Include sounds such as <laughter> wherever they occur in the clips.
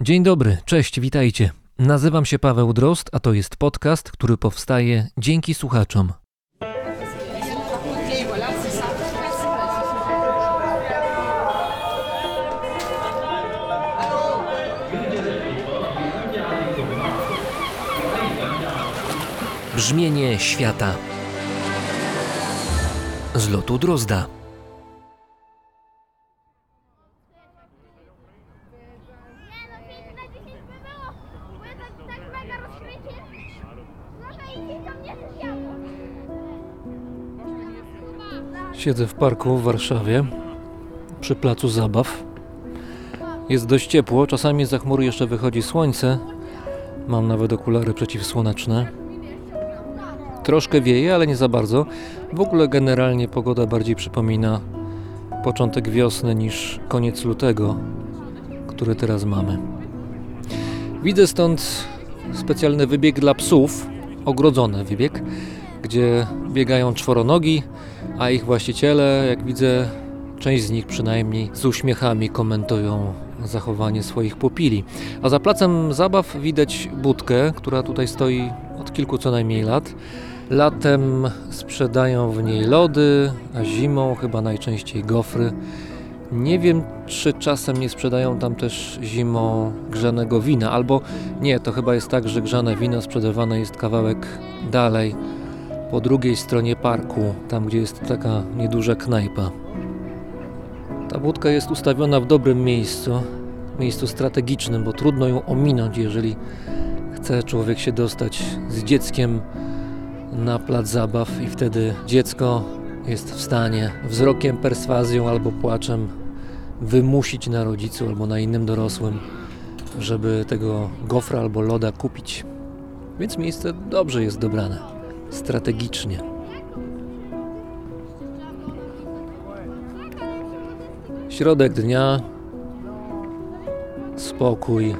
Dzień dobry, cześć, witajcie. Nazywam się Paweł Drozd, a to jest podcast, który powstaje dzięki słuchaczom. Brzmienie świata z lotu Drozda. Siedzę w parku w Warszawie, przy placu zabaw. Jest dość ciepło, czasami za chmury jeszcze wychodzi słońce. Mam nawet okulary przeciwsłoneczne. Troszkę wieje, ale nie za bardzo. W ogóle generalnie pogoda bardziej przypomina początek wiosny niż koniec lutego, który teraz mamy. Widzę stąd specjalny wybieg dla psów, ogrodzony wybieg, gdzie biegają czworonogi, a ich właściciele, jak widzę, część z nich przynajmniej z uśmiechami komentują zachowanie swoich pupili. A za placem zabaw widać budkę, która tutaj stoi od kilku co najmniej lat. Latem sprzedają w niej lody, a zimą chyba najczęściej gofry. Nie wiem, czy czasem nie sprzedają tam też zimą grzanego wina, albo nie, to chyba jest tak, że grzane wino sprzedawane jest kawałek dalej, po drugiej stronie parku, tam gdzie jest taka nieduża knajpa. Ta budka jest ustawiona w dobrym miejscu, miejscu strategicznym, bo trudno ją ominąć, jeżeli chce człowiek się dostać z dzieckiem na plac zabaw i wtedy dziecko jest w stanie wzrokiem, perswazją albo płaczem wymusić na rodzicu albo na innym dorosłym, żeby tego gofra albo loda kupić. Więc miejsce dobrze jest dobrane, strategicznie. Środek dnia, spokój,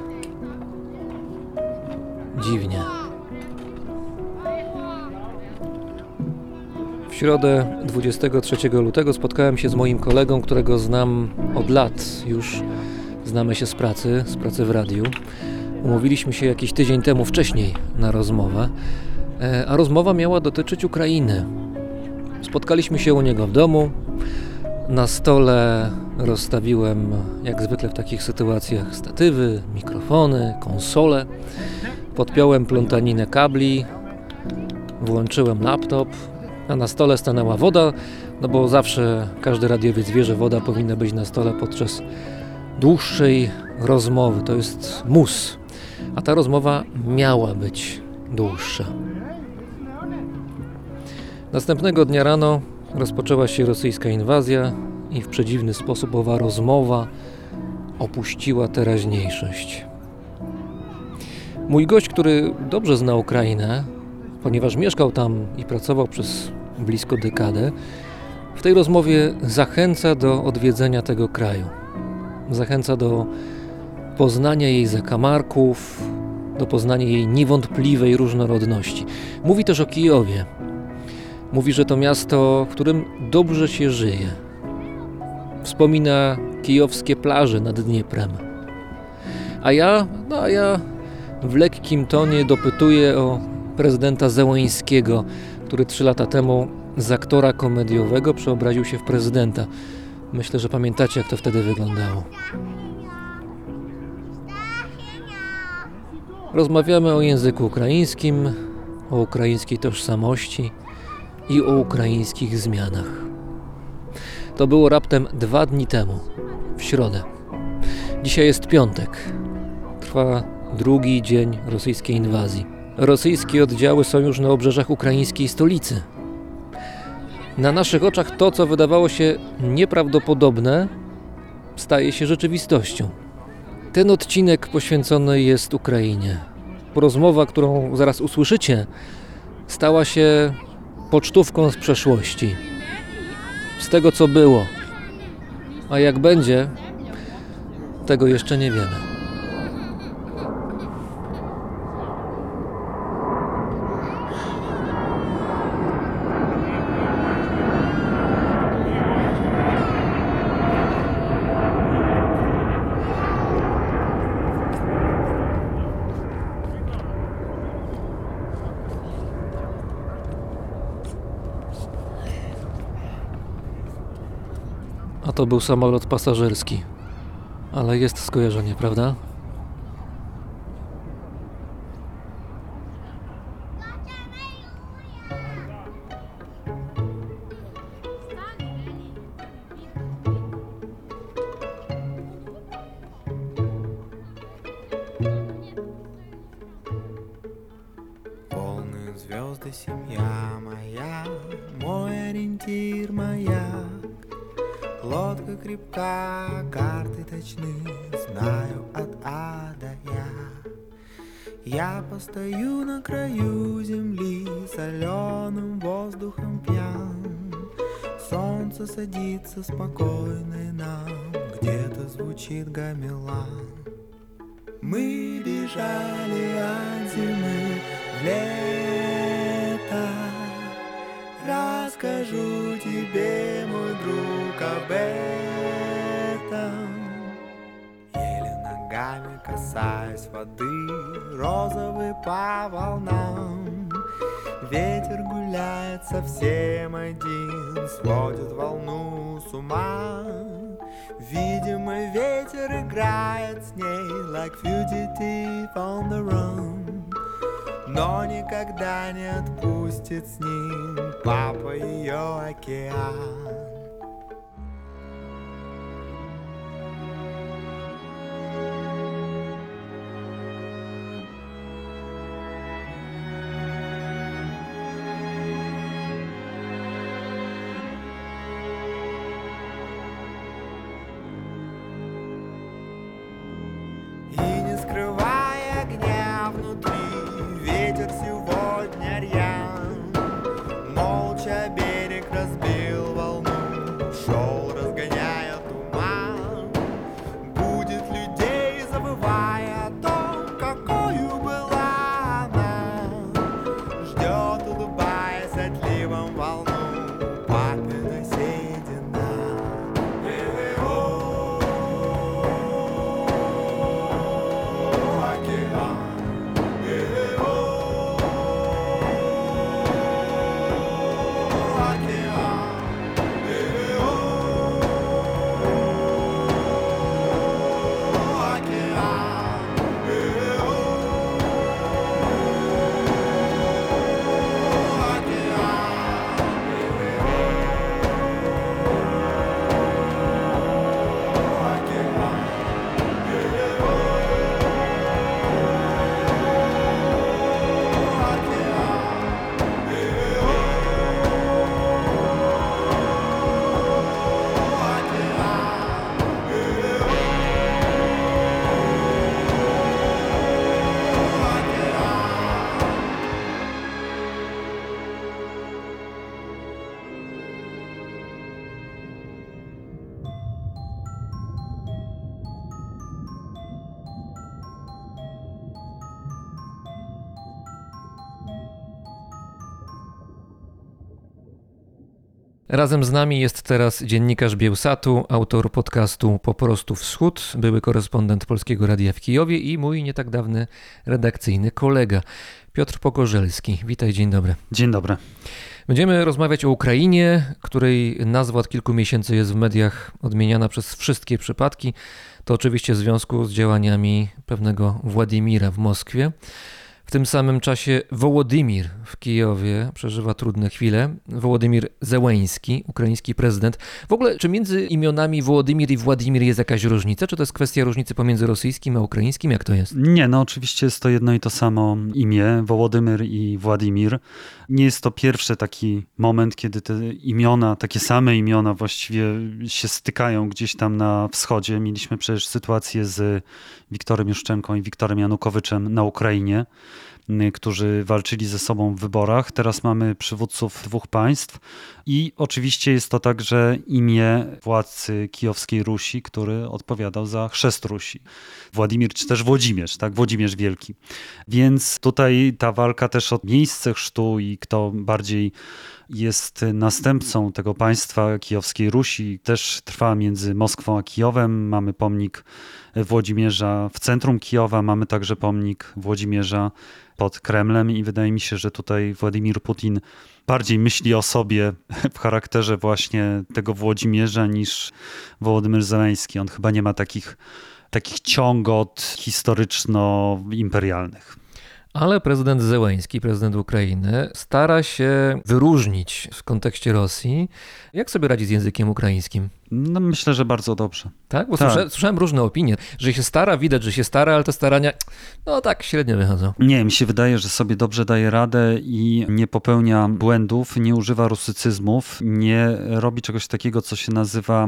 dziwnie. W środę 23 lutego spotkałem się z moim kolegą, którego znam od lat już. Znamy się z pracy, z pracy w radiu. Umówiliśmy się jakiś tydzień temu wcześniej na rozmowę, a rozmowa miała dotyczyć Ukrainy. Spotkaliśmy się u niego w domu. Na stole rozstawiłem, jak zwykle w takich sytuacjach, statywy, mikrofony, konsole. Podpiąłem plątaninę kabli, włączyłem laptop, a na stole stanęła woda, no bo zawsze każdy radiowiec wie, że woda powinna być na stole podczas dłuższej rozmowy. To jest mus, a ta rozmowa miała być dłuższa. Następnego dnia rano rozpoczęła się rosyjska inwazja i w przedziwny sposób owa rozmowa opuściła teraźniejszość. Mój gość, który dobrze zna Ukrainę, ponieważ mieszkał tam i pracował przez blisko dekadę, w tej rozmowie zachęca do odwiedzenia tego kraju. Zachęca do poznania jej zakamarków, do poznania jej niewątpliwej różnorodności. Mówi też o Kijowie. Mówi, że to miasto, w którym dobrze się żyje. Wspomina kijowskie plaże nad Dnieprem. A ja, no a ja w lekkim tonie dopytuję o prezydenta Zełańskiego, który trzy lata temu z aktora komediowego przeobraził się w prezydenta. Myślę, że pamiętacie, jak to wtedy wyglądało. Rozmawiamy o języku ukraińskim, o ukraińskiej tożsamości i o ukraińskich zmianach. To było raptem dwa dni temu, w środę. Dzisiaj jest piątek. Trwa drugi dzień rosyjskiej inwazji. Rosyjskie oddziały są już na obrzeżach ukraińskiej stolicy. Na naszych oczach to, co wydawało się nieprawdopodobne, staje się rzeczywistością. Ten odcinek poświęcony jest Ukrainie. Rozmowa, którą zaraz usłyszycie, stała się pocztówką z przeszłości. Z tego, co było. A jak będzie, tego jeszcze nie wiemy. To był samolot pasażerski. Ale jest skojarzenie, prawda? Razem z nami jest teraz dziennikarz Bielsatu, autor podcastu Po prostu Wschód, były korespondent Polskiego Radia w Kijowie i mój nie tak dawny redakcyjny kolega Piotr Pogorzelski. Witaj, dzień dobry. Dzień dobry. Będziemy rozmawiać o Ukrainie, której nazwa od kilku miesięcy jest w mediach odmieniana przez wszystkie przypadki. To oczywiście w związku z działaniami pewnego Władimira w Moskwie. W tym samym czasie Wołodymir w Kijowie przeżywa trudne chwile. Wołodymir Zełeński, ukraiński prezydent. W ogóle, czy między imionami Wołodymir i Władimir jest jakaś różnica? Czy to jest kwestia różnicy pomiędzy rosyjskim a ukraińskim? Jak to jest? Nie, no oczywiście jest to jedno i to samo imię, Wołodymyr i Władimir. Nie jest to pierwszy taki moment, kiedy te imiona, takie same imiona właściwie się stykają gdzieś tam na wschodzie. Mieliśmy przecież sytuację z Wiktorem Juszczenką i Wiktorem Janukowiczem na Ukrainie którzy walczyli ze sobą w wyborach. Teraz mamy przywódców dwóch państw i oczywiście jest to także imię władcy kijowskiej Rusi, który odpowiadał za chrzest Rusi. Władimir czy też Włodzimierz, tak? Włodzimierz Wielki. Więc tutaj ta walka też o miejsce chrztu i kto bardziej jest następcą tego państwa kijowskiej Rusi, też trwa między Moskwą a Kijowem. Mamy pomnik Włodzimierza w centrum Kijowa, mamy także pomnik Włodzimierza pod Kremlem i wydaje mi się, że tutaj Władimir Putin bardziej myśli o sobie w charakterze właśnie tego Włodzimierza niż Wołodymyr Zeleński. On chyba nie ma takich, takich ciągot historyczno-imperialnych. Ale prezydent Zełeński, prezydent Ukrainy, stara się wyróżnić w kontekście Rosji. Jak sobie radzi z językiem ukraińskim? No, myślę, że bardzo dobrze. Tak? Bo Tak. Słysza, słyszałem różne opinie, że się stara, widać, że się stara, ale te starania, no tak, średnio wychodzą. Nie, mi się wydaje, że sobie dobrze daje radę i nie popełnia błędów, nie używa rusycyzmów, nie robi czegoś takiego, co się nazywa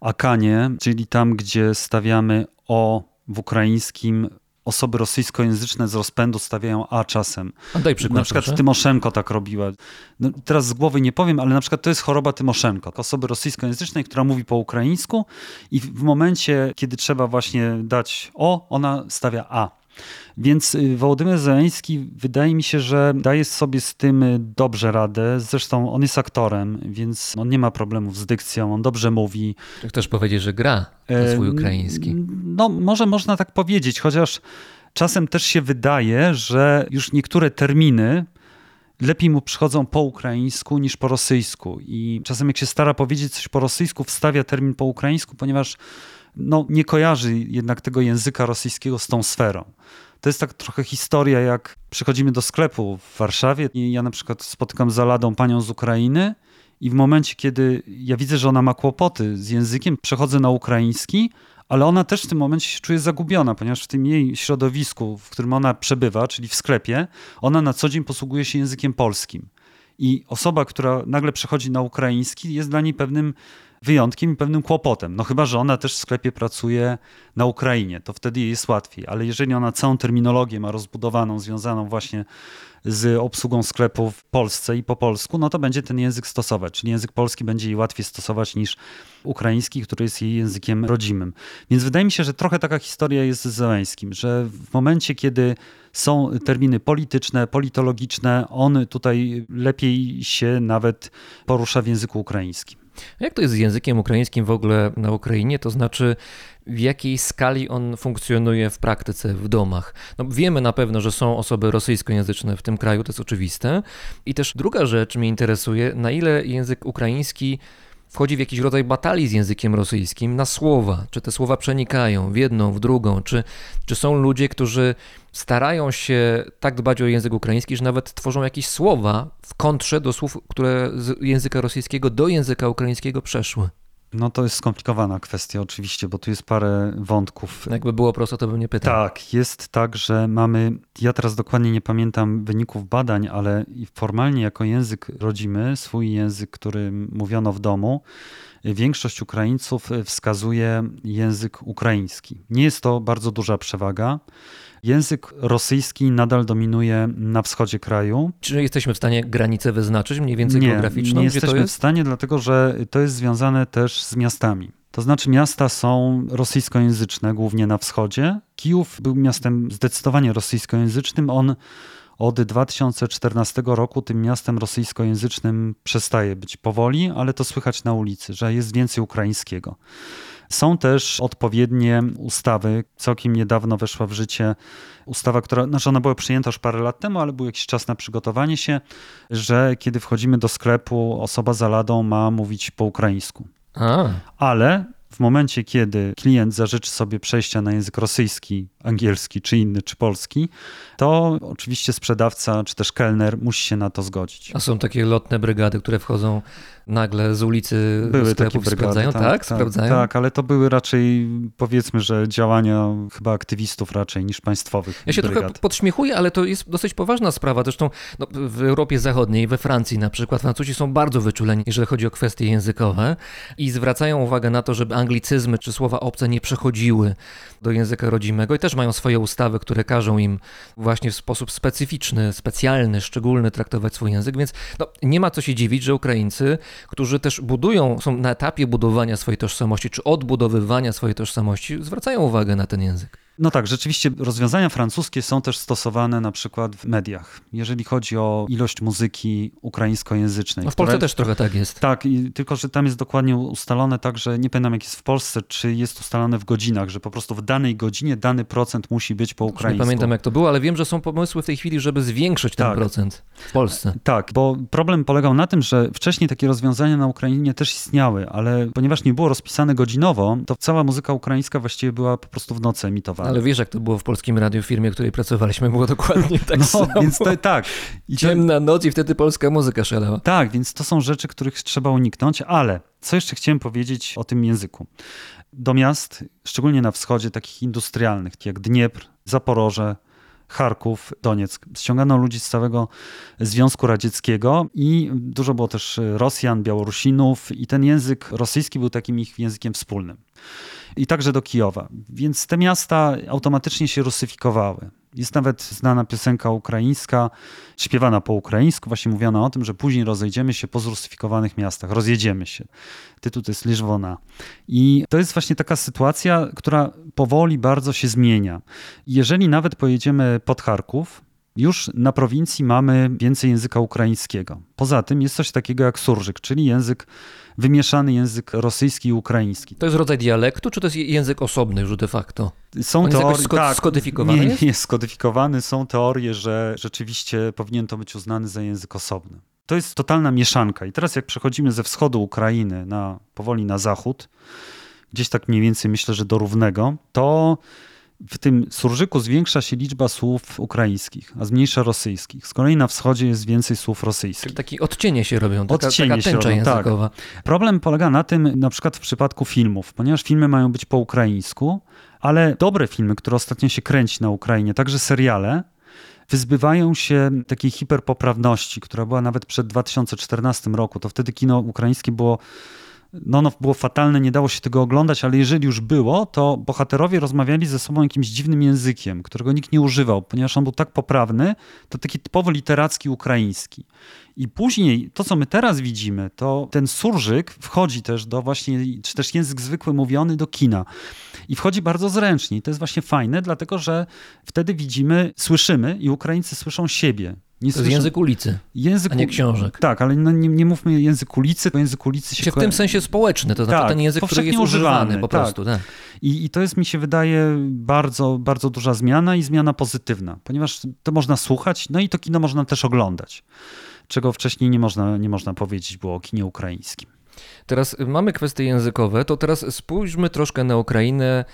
akanie, czyli tam, gdzie stawiamy o w ukraińskim. Osoby rosyjskojęzyczne z rozpędu stawiają A czasem. A daj przykład, na przykład proszę. Tymoszenko tak robiła. No, teraz z głowy nie powiem, ale na przykład to jest choroba Tymoszenko, osoby rosyjskojęzycznej, która mówi po ukraińsku i w w momencie, kiedy trzeba właśnie dać O, ona stawia A. Więc y, Wołodymyr Zeleński wydaje mi się, że daje sobie z tym y, dobrze radę. Zresztą on jest aktorem, więc on nie ma problemów z dykcją, on dobrze mówi. Chcesz powiedzieć, że gra na swój E, ukraiński. No, może można tak powiedzieć, chociaż czasem też się wydaje, że już niektóre terminy lepiej mu przychodzą po ukraińsku niż po rosyjsku. I czasem jak się stara powiedzieć coś po rosyjsku, wstawia termin po ukraińsku, ponieważ no, nie kojarzy jednak tego języka rosyjskiego z tą sferą. To jest tak trochę historia, jak przychodzimy do sklepu w Warszawie i ja na przykład spotykam za ladą panią z Ukrainy i w momencie, kiedy ja widzę, że ona ma kłopoty z językiem, przechodzę na ukraiński, ale ona też w tym momencie się czuje zagubiona, ponieważ w tym jej środowisku, w którym ona przebywa, czyli w sklepie, ona na co dzień posługuje się językiem polskim. I osoba, która nagle przechodzi na ukraiński, jest dla niej pewnym wyjątkiem i pewnym kłopotem. No chyba, że ona też w sklepie pracuje na Ukrainie, to wtedy jej jest łatwiej. Ale jeżeli ona całą terminologię ma rozbudowaną, związaną właśnie z obsługą sklepu w Polsce i po polsku, no to będzie ten język stosować. Czyli język polski będzie jej łatwiej stosować niż ukraiński, który jest jej językiem rodzimym. Więc wydaje mi się, że trochę taka historia jest z Zeleńskim, że w momencie, kiedy są terminy polityczne, politologiczne, on tutaj lepiej się nawet porusza w języku ukraińskim. Jak to jest z językiem ukraińskim w ogóle na Ukrainie? To znaczy, w jakiej skali on funkcjonuje w praktyce, w domach? No, wiemy na pewno, że są osoby rosyjskojęzyczne w tym kraju, to jest oczywiste. I też druga rzecz mnie interesuje, na ile język ukraiński wchodzi w jakiś rodzaj batalii z językiem rosyjskim na słowa. Czy te słowa przenikają w jedną, w drugą? Czy, czy są ludzie, którzy starają się tak dbać o język ukraiński, że nawet tworzą jakieś słowa w kontrze do słów, które z języka rosyjskiego do języka ukraińskiego przeszły? No to jest skomplikowana kwestia oczywiście, bo tu jest parę wątków. Jakby było prosto, to bym nie pytał. Tak, jest tak, że mamy, ja teraz dokładnie nie pamiętam wyników badań, ale formalnie jako język rodzimy, swój język, który mówiono w domu, większość Ukraińców wskazuje język ukraiński. Nie jest to bardzo duża przewaga. Język rosyjski nadal dominuje na wschodzie kraju. Czy jesteśmy w stanie granicę wyznaczyć mniej więcej nie, geograficzną? Nie jesteśmy w jest? stanie, dlatego że to jest związane też z miastami. To znaczy miasta są rosyjskojęzyczne, głównie na wschodzie. Kijów był miastem zdecydowanie rosyjskojęzycznym. On od 2014 roku tym miastem rosyjskojęzycznym przestaje być powoli, ale to słychać na ulicy, że jest więcej ukraińskiego. Są też odpowiednie ustawy. Całkiem niedawno weszła w życie ustawa, która, znaczy ona była przyjęta już parę lat temu, ale był jakiś czas na przygotowanie się, że kiedy wchodzimy do sklepu, osoba za ladą ma mówić po ukraińsku. A, Ale w momencie, kiedy klient zażyczy sobie przejścia na język rosyjski, angielski, czy inny, czy polski, to oczywiście sprzedawca, czy też kelner musi się na to zgodzić. a są takie lotne brygady, które wchodzą nagle z ulicy do Były takie sklepów, brygady, sprawdzają? Tak, tak, sprawdzają? Tak, ale to były raczej, powiedzmy, że działania chyba aktywistów raczej niż państwowych Ja się brygad. trochę podśmiechuję, ale to jest dosyć poważna sprawa. Zresztą no, w Europie Zachodniej, we Francji na przykład, Francuzi są bardzo wyczuleni, jeżeli chodzi o kwestie językowe i zwracają uwagę na to, żeby anglicyzmy czy słowa obce nie przechodziły do języka rodzimego i też mają swoje ustawy, które każą im właśnie w sposób specyficzny, specjalny, szczególny traktować swój język, więc no, nie ma co się dziwić, że Ukraińcy, którzy też budują, są na etapie budowania swojej tożsamości czy odbudowywania swojej tożsamości, zwracają uwagę na ten język. No tak, rzeczywiście rozwiązania francuskie są też stosowane na przykład w mediach. Jeżeli chodzi o ilość muzyki ukraińskojęzycznej. No w Polsce które- też trochę tak jest. Tak, i, tylko że tam jest dokładnie ustalone tak, że nie pamiętam jak jest w Polsce, czy jest ustalone w godzinach, że po prostu w danej godzinie dany procent musi być po Już Nie ukraińsku. pamiętam jak to było, ale wiem, że są pomysły w tej chwili, żeby zwiększyć ten Tak. procent w Polsce. Tak, bo problem polegał na tym, że wcześniej takie rozwiązania na Ukrainie też istniały, ale ponieważ nie było rozpisane godzinowo, to cała muzyka ukraińska właściwie była po prostu w nocy emitowana. Ale wiesz, jak to było w polskim radiu, w firmie, w której pracowaliśmy, było dokładnie <laughs> tak no, samo. więc to tak. I to, Ciemna noc i wtedy polska muzyka szalała. tak, więc to są rzeczy, których trzeba uniknąć, ale co jeszcze chciałem powiedzieć o tym języku? Do miast, szczególnie na wschodzie, takich industrialnych, jak Dniepr, Zaporoże, Charków, Donieck. Ściągano ludzi z całego Związku Radzieckiego i dużo było też Rosjan, Białorusinów i ten język rosyjski był takim ich językiem wspólnym. I także do Kijowa. Więc te miasta automatycznie się rusyfikowały. Jest nawet znana piosenka ukraińska, śpiewana po ukraińsku, właśnie mówiona o tym, że później rozejdziemy się po zrusyfikowanych miastach, rozjedziemy się. Tytuł to jest Liżwona. I to jest właśnie taka sytuacja, która powoli bardzo się zmienia. Jeżeli nawet pojedziemy pod Charków, już na prowincji mamy więcej języka ukraińskiego. Poza tym jest coś takiego jak surżyk, czyli język, wymieszany język rosyjski i ukraiński. To jest rodzaj dialektu, czy to jest język osobny już de facto? Są On teorie, sko- tak, skodyfikowany Nie, jest? nie jest skodyfikowany. Są teorie, że rzeczywiście powinien to być uznany za język osobny. To jest totalna mieszanka. I teraz jak przechodzimy ze wschodu Ukrainy na, powoli na zachód, gdzieś tak mniej więcej myślę, że do równego, to w tym surżyku zwiększa się liczba słów ukraińskich, a zmniejsza rosyjskich. Z kolei na wschodzie jest więcej słów rosyjskich. Czyli takie odcienie się robią, taka, Odcienie taka się robią, tak. językowa. Problem polega na tym, na przykład w przypadku filmów, ponieważ filmy mają być po ukraińsku, ale dobre filmy, które ostatnio się kręci na Ukrainie, także seriale, wyzbywają się takiej hiperpoprawności, która była nawet przed 2014 roku. To wtedy kino ukraińskie było no, no, było fatalne, nie dało się tego oglądać, ale jeżeli już było, to bohaterowie rozmawiali ze sobą jakimś dziwnym językiem, którego nikt nie używał, ponieważ on był tak poprawny, to taki typowo literacki ukraiński. I później to, co my teraz widzimy, to ten surżyk wchodzi też do właśnie, czy też język zwykły mówiony do kina. I wchodzi bardzo zręcznie. I to jest właśnie fajne, dlatego że wtedy widzimy, słyszymy i Ukraińcy słyszą siebie. Nie To jest słyszą- język ulicy, język a nie książek. Tak, ale no nie, nie mówmy język ulicy, bo język ulicy się Się w tym sensie społeczny, to znaczy Tak, ten język, który jest używany używany, po tak. prostu. Tak. I, I to jest, mi się wydaje, bardzo, bardzo duża zmiana i zmiana pozytywna, ponieważ to można słuchać, no i to kino można też oglądać, czego wcześniej nie można, nie można powiedzieć było o kinie ukraińskim. Teraz mamy kwestie językowe, to teraz spójrzmy troszkę na Ukrainę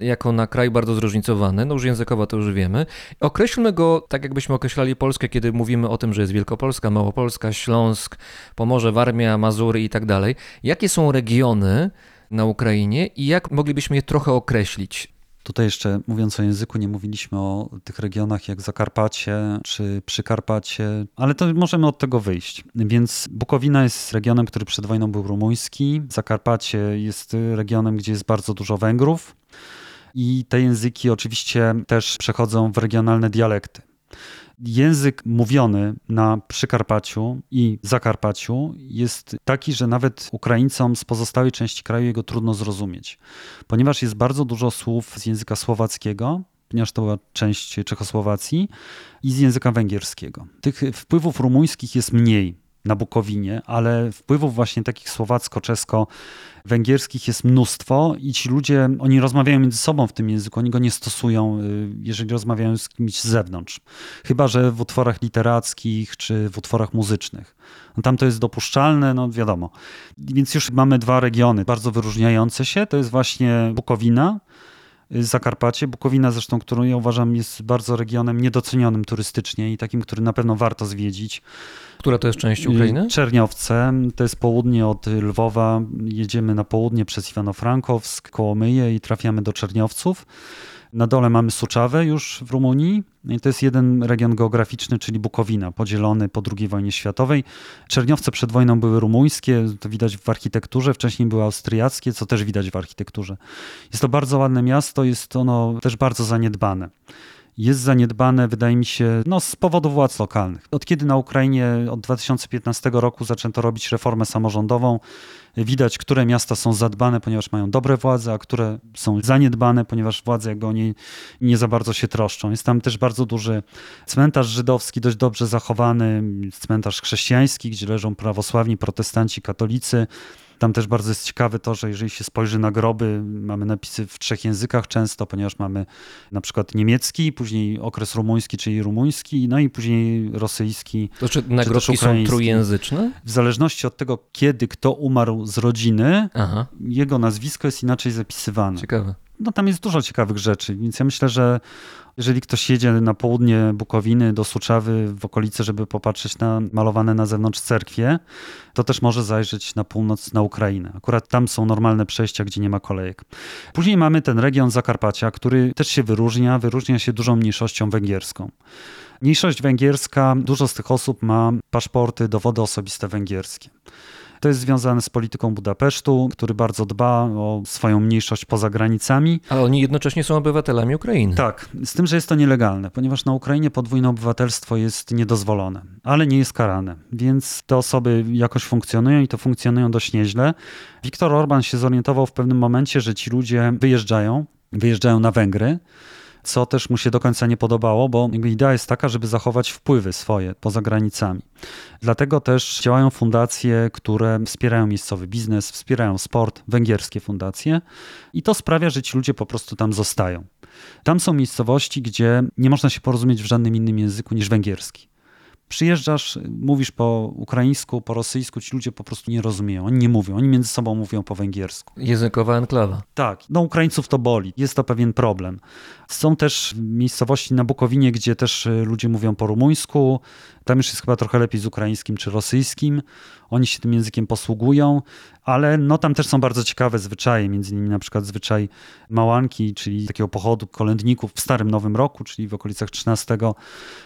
jako na kraj bardzo zróżnicowany, no już językowo to już wiemy. Określmy go tak, jakbyśmy określali Polskę, kiedy mówimy o tym, że jest Wielkopolska, Małopolska, Śląsk, Pomorze, Warmia, Mazury i tak dalej. Jakie są regiony na Ukrainie i jak moglibyśmy je trochę określić? Tutaj jeszcze mówiąc o języku, nie mówiliśmy o tych regionach jak Zakarpacie czy Przykarpacie, ale to możemy od tego wyjść. Więc Bukowina jest regionem, który przed wojną był rumuński. Zakarpacie jest regionem, gdzie jest bardzo dużo Węgrów. I te języki oczywiście też przechodzą w regionalne dialekty. Język mówiony na Przykarpaciu i Zakarpaciu jest taki, że nawet Ukraińcom z pozostałej części kraju jego trudno zrozumieć, ponieważ jest bardzo dużo słów z języka słowackiego, ponieważ to była część Czechosłowacji, i z języka węgierskiego. Tych wpływów rumuńskich jest mniej na Bukowinie, ale wpływów właśnie takich słowacko-czesko-węgierskich jest mnóstwo i ci ludzie, oni rozmawiają między sobą w tym języku, oni go nie stosują, y, jeżeli rozmawiają z kimś z zewnątrz. Chyba, że w utworach literackich czy w utworach muzycznych. No tam to jest dopuszczalne, no wiadomo. Więc już mamy dwa regiony bardzo wyróżniające się. To jest właśnie Bukowina, Zakarpacie. Bukowina zresztą, którą ja uważam jest bardzo regionem niedocenionym turystycznie i takim, który na pewno warto zwiedzić. Która to jest część Ukrainy? Czerniowce, to jest południe od Lwowa. Jedziemy na południe przez Iwano-Frankowsk, Kołomyję i trafiamy do Czerniowców. Na dole mamy Suczawę już w Rumunii. I to jest jeden region geograficzny, czyli Bukowina, podzielony po II wojnie światowej. Czerniowce przed wojną były rumuńskie, to widać w architekturze, wcześniej były austriackie, co też widać w architekturze. Jest to bardzo ładne miasto, jest ono też bardzo zaniedbane. Jest zaniedbane, wydaje mi się, no, z powodu władz lokalnych. Od kiedy na Ukrainie od 2015 roku zaczęto robić reformę samorządową, widać, które miasta są zadbane, ponieważ mają dobre władze, a które są zaniedbane, ponieważ władze jakby o nie nie za bardzo się troszczą. Jest tam też bardzo duży cmentarz żydowski, dość dobrze zachowany, cmentarz chrześcijański, gdzie leżą prawosławni, protestanci, katolicy. Tam też bardzo jest ciekawe to, że jeżeli się spojrzy na groby, mamy napisy w trzech językach często, ponieważ mamy na przykład niemiecki, później okres rumuński, czyli rumuński, no i później rosyjski. To czy nagrobki są trójjęzyczne? W zależności od tego, kiedy kto umarł z rodziny, Aha, jego nazwisko jest inaczej zapisywane. ciekawe. No tam jest dużo ciekawych rzeczy, więc ja myślę, że jeżeli ktoś jedzie na południe Bukowiny do Suczawy w okolicy, żeby popatrzeć na malowane na zewnątrz cerkwie, to też może zajrzeć na północ, na Ukrainę. Akurat tam są normalne przejścia, gdzie nie ma kolejek. Później mamy ten region Zakarpacia, który też się wyróżnia, wyróżnia się dużą mniejszością węgierską. Mniejszość węgierska, dużo z tych osób ma paszporty, dowody osobiste węgierskie. To jest związane z polityką Budapesztu, który bardzo dba o swoją mniejszość poza granicami. Ale oni jednocześnie są obywatelami Ukrainy. Tak, z tym, że jest to nielegalne, ponieważ na Ukrainie podwójne obywatelstwo jest niedozwolone, ale nie jest karane, więc te osoby jakoś funkcjonują i to funkcjonują dość nieźle. Viktor Orban się zorientował w pewnym momencie, że ci ludzie wyjeżdżają, wyjeżdżają na Węgry, co też mu się do końca nie podobało, bo idea jest taka, żeby zachować wpływy swoje poza granicami. Dlatego też działają fundacje, które wspierają miejscowy biznes, wspierają sport, węgierskie fundacje i to sprawia, że ci ludzie po prostu tam zostają. Tam są miejscowości, gdzie nie można się porozumieć w żadnym innym języku niż węgierski. Przyjeżdżasz, mówisz po ukraińsku, po rosyjsku, ci ludzie po prostu nie rozumieją. Oni nie mówią, oni między sobą mówią po węgiersku. Językowa enklawa. Tak, no Ukraińców to boli, jest to pewien problem. Są też miejscowości na Bukowinie, gdzie też ludzie mówią po rumuńsku, tam już jest chyba trochę lepiej z ukraińskim czy rosyjskim. Oni się tym językiem posługują, ale no tam też są bardzo ciekawe zwyczaje, między innymi na przykład zwyczaj małanki, czyli takiego pochodu kolędników w Starym Nowym Roku, czyli w okolicach 13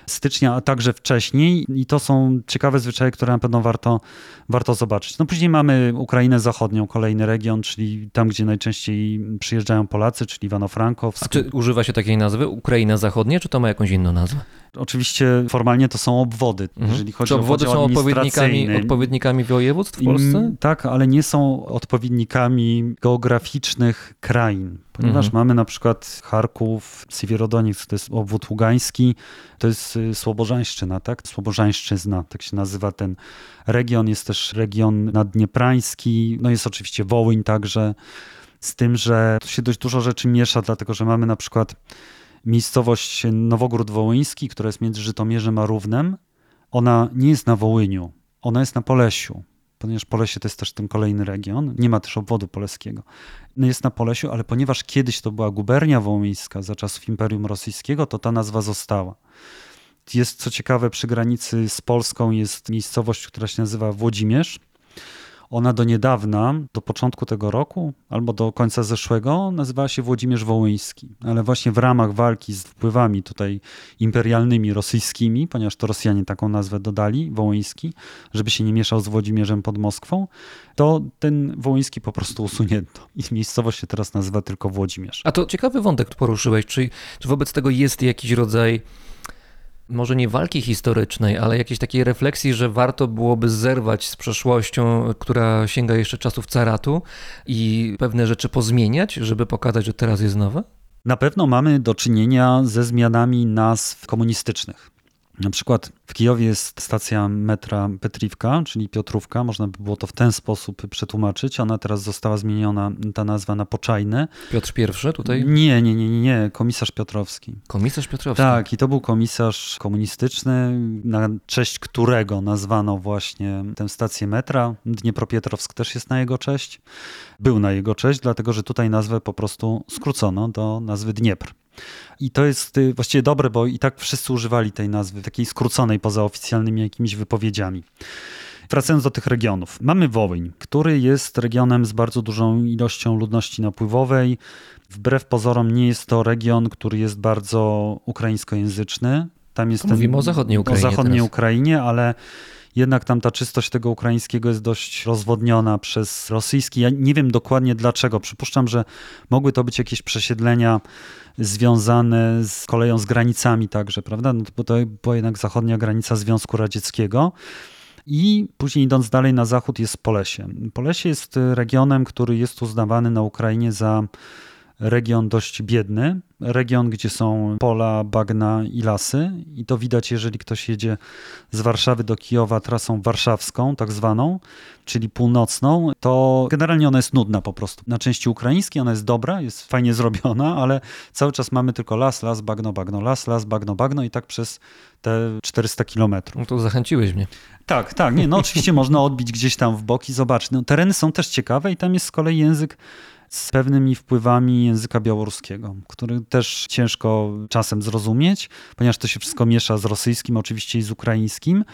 stycznia, a także wcześniej i to są ciekawe zwyczaje, które na pewno warto, warto zobaczyć. No później mamy Ukrainę Zachodnią, kolejny region, czyli tam, gdzie najczęściej przyjeżdżają Polacy, czyli Ivano-Frankowsk. A czy używa się takiej nazwy? Ukraina Zachodnia, czy to ma jakąś inną nazwę? Oczywiście formalnie to są obwody, Mhm. jeżeli chodzi Czy o obwody są odpowiednikami, administracyjny. Odpowiednikami województw w Polsce? Tak, ale nie są odpowiednikami geograficznych krain. Ponieważ Mhm. mamy na przykład Charków, Siewierodoniec, to jest obwód ługański, to jest y, Słobożańszczyna, tak? Słobożańszczyzna, tak się nazywa ten region. Jest też region naddnieprański, no jest oczywiście Wołyń także, z tym, że tu się dość dużo rzeczy miesza, dlatego że mamy na przykład miejscowość Nowogród Wołyński, która jest między Żytomierzem a Równem. Ona nie jest na Wołyniu, ona jest na Polesiu, ponieważ Polesie to jest też ten kolejny region. Nie ma też obwodu poleskiego. No jest na Polesiu, ale ponieważ kiedyś to była gubernia wołyńska za czasów Imperium Rosyjskiego, to ta nazwa została. Jest co ciekawe, przy granicy z Polską jest miejscowość, która się nazywa Włodzimierz. Ona do niedawna, do początku tego roku albo do końca zeszłego, nazywała się Włodzimierz Wołyński. Ale właśnie w ramach walki z wpływami tutaj imperialnymi rosyjskimi, ponieważ to Rosjanie taką nazwę dodali, Wołyński, żeby się nie mieszał z Włodzimierzem pod Moskwą, to ten Wołyński po prostu usunięto. I miejscowość się teraz nazywa tylko Włodzimierz. A to ciekawy wątek poruszyłeś. Czy, czy wobec tego jest jakiś rodzaj, może nie walki historycznej, ale jakiejś takiej refleksji, że warto byłoby zerwać z przeszłością, która sięga jeszcze czasów caratu i pewne rzeczy pozmieniać, żeby pokazać, że teraz jest nowe? Na pewno mamy do czynienia ze zmianami nazw komunistycznych. Na przykład w Kijowie jest stacja metra Petriwka, czyli Piotrówka, można by było to w ten sposób przetłumaczyć. Ona teraz została zmieniona, ta nazwa na Poczajne. Piotr I tutaj? Nie, nie, nie, nie, nie, komisarz Piotrowski. Komisarz Piotrowski. Tak, i to był komisarz komunistyczny, na cześć którego nazwano właśnie tę stację metra. Dniepropietrowsk też jest na jego cześć. Był na jego cześć, dlatego że tutaj nazwę po prostu skrócono do nazwy Dniepr. I to jest y, właściwie dobre, bo i tak wszyscy używali tej nazwy, takiej skróconej poza oficjalnymi jakimiś wypowiedziami. Wracając do tych regionów. Mamy Wołyń, który jest regionem z bardzo dużą ilością ludności napływowej. Wbrew pozorom nie jest to region, który jest bardzo ukraińskojęzyczny. Tam jest To mówimy o zachodniej Ukrainie O zachodniej teraz. Ukrainie, ale jednak tam ta czystość tego ukraińskiego jest dość rozwodniona przez rosyjski. Ja nie wiem dokładnie dlaczego. Przypuszczam, że mogły to być jakieś przesiedlenia związane z koleją, z granicami także, prawda? No, bo to była jednak zachodnia granica Związku Radzieckiego. I później idąc dalej na zachód jest Polesie. Polesie jest regionem, który jest uznawany na Ukrainie za region dość biedny, region, gdzie są pola, bagna i lasy. I to widać, jeżeli ktoś jedzie z Warszawy do Kijowa trasą warszawską, tak zwaną, czyli północną, to generalnie ona jest nudna po prostu. Na części ukraińskiej ona jest dobra, jest fajnie <laughs> zrobiona, ale cały czas mamy tylko las, las, bagno, bagno, las, las, bagno, bagno i tak przez te 400 kilometrów. No to zachęciłeś mnie. Tak, tak. Nie, no oczywiście <laughs> można odbić gdzieś tam w bok i zobaczyć. No, tereny są też ciekawe i tam jest z kolei język z pewnymi wpływami języka białoruskiego, który też ciężko czasem zrozumieć, ponieważ to się wszystko miesza z rosyjskim oczywiście i z ukraińskim.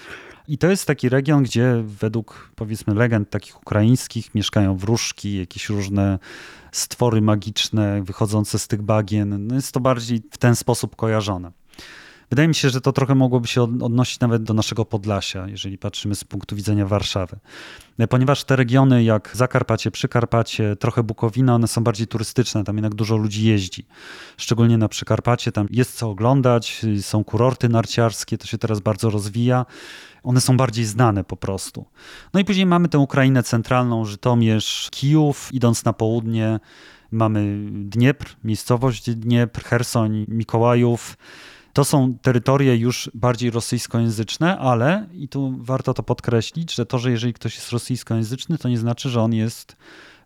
I to jest taki region, gdzie według powiedzmy legend takich ukraińskich mieszkają wróżki, jakieś różne stwory magiczne wychodzące z tych bagien. No jest to bardziej w ten sposób kojarzone. Wydaje mi się, że to trochę mogłoby się odnosić nawet do naszego Podlasia, jeżeli patrzymy z punktu widzenia Warszawy. Ponieważ te regiony jak Zakarpacie, Przykarpacie, trochę Bukowina, one są bardziej turystyczne, tam jednak dużo ludzi jeździ. Szczególnie na Przykarpacie, tam jest co oglądać, są kurorty narciarskie, to się teraz bardzo rozwija. One są bardziej znane po prostu. No i później mamy tę Ukrainę centralną, Żytomierz, Kijów, idąc na południe mamy Dniepr, miejscowość Dniepr, Hersoń, Mikołajów, to są terytoria już bardziej rosyjskojęzyczne, ale, i tu warto to podkreślić, że to, że jeżeli ktoś jest rosyjskojęzyczny, to nie znaczy, że on jest,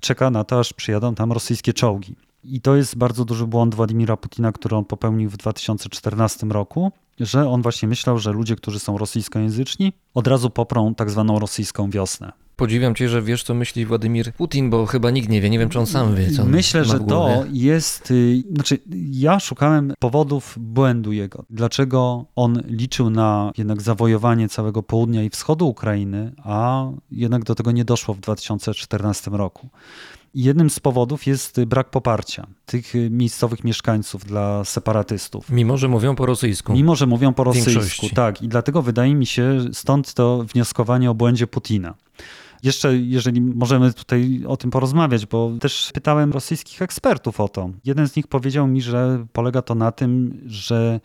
czeka na to, aż przyjadą tam rosyjskie czołgi. I to jest bardzo duży błąd Władimira Putina, który on popełnił w 2014 roku, że on właśnie myślał, że ludzie, którzy są rosyjskojęzyczni, od razu poprą tak zwaną rosyjską wiosnę. Podziwiam cię, że wiesz, co myśli Władimir Putin, bo chyba nikt nie wie. Nie wiem, czy on sam wie, co Myślę, że to jest. y, Znaczy, ja szukałem powodów błędu jego. Dlaczego on liczył na jednak zawojowanie całego południa i wschodu Ukrainy, a jednak do tego nie doszło w 2014 roku. Jednym z powodów jest brak poparcia tych miejscowych mieszkańców dla separatystów. Mimo, że mówią po rosyjsku. Mimo, że mówią po rosyjsku, tak. I dlatego wydaje mi się, stąd to wnioskowanie o błędzie Putina. Jeszcze, jeżeli możemy tutaj o tym porozmawiać, bo też pytałem rosyjskich ekspertów o to. Jeden z nich powiedział mi, że polega to na tym, że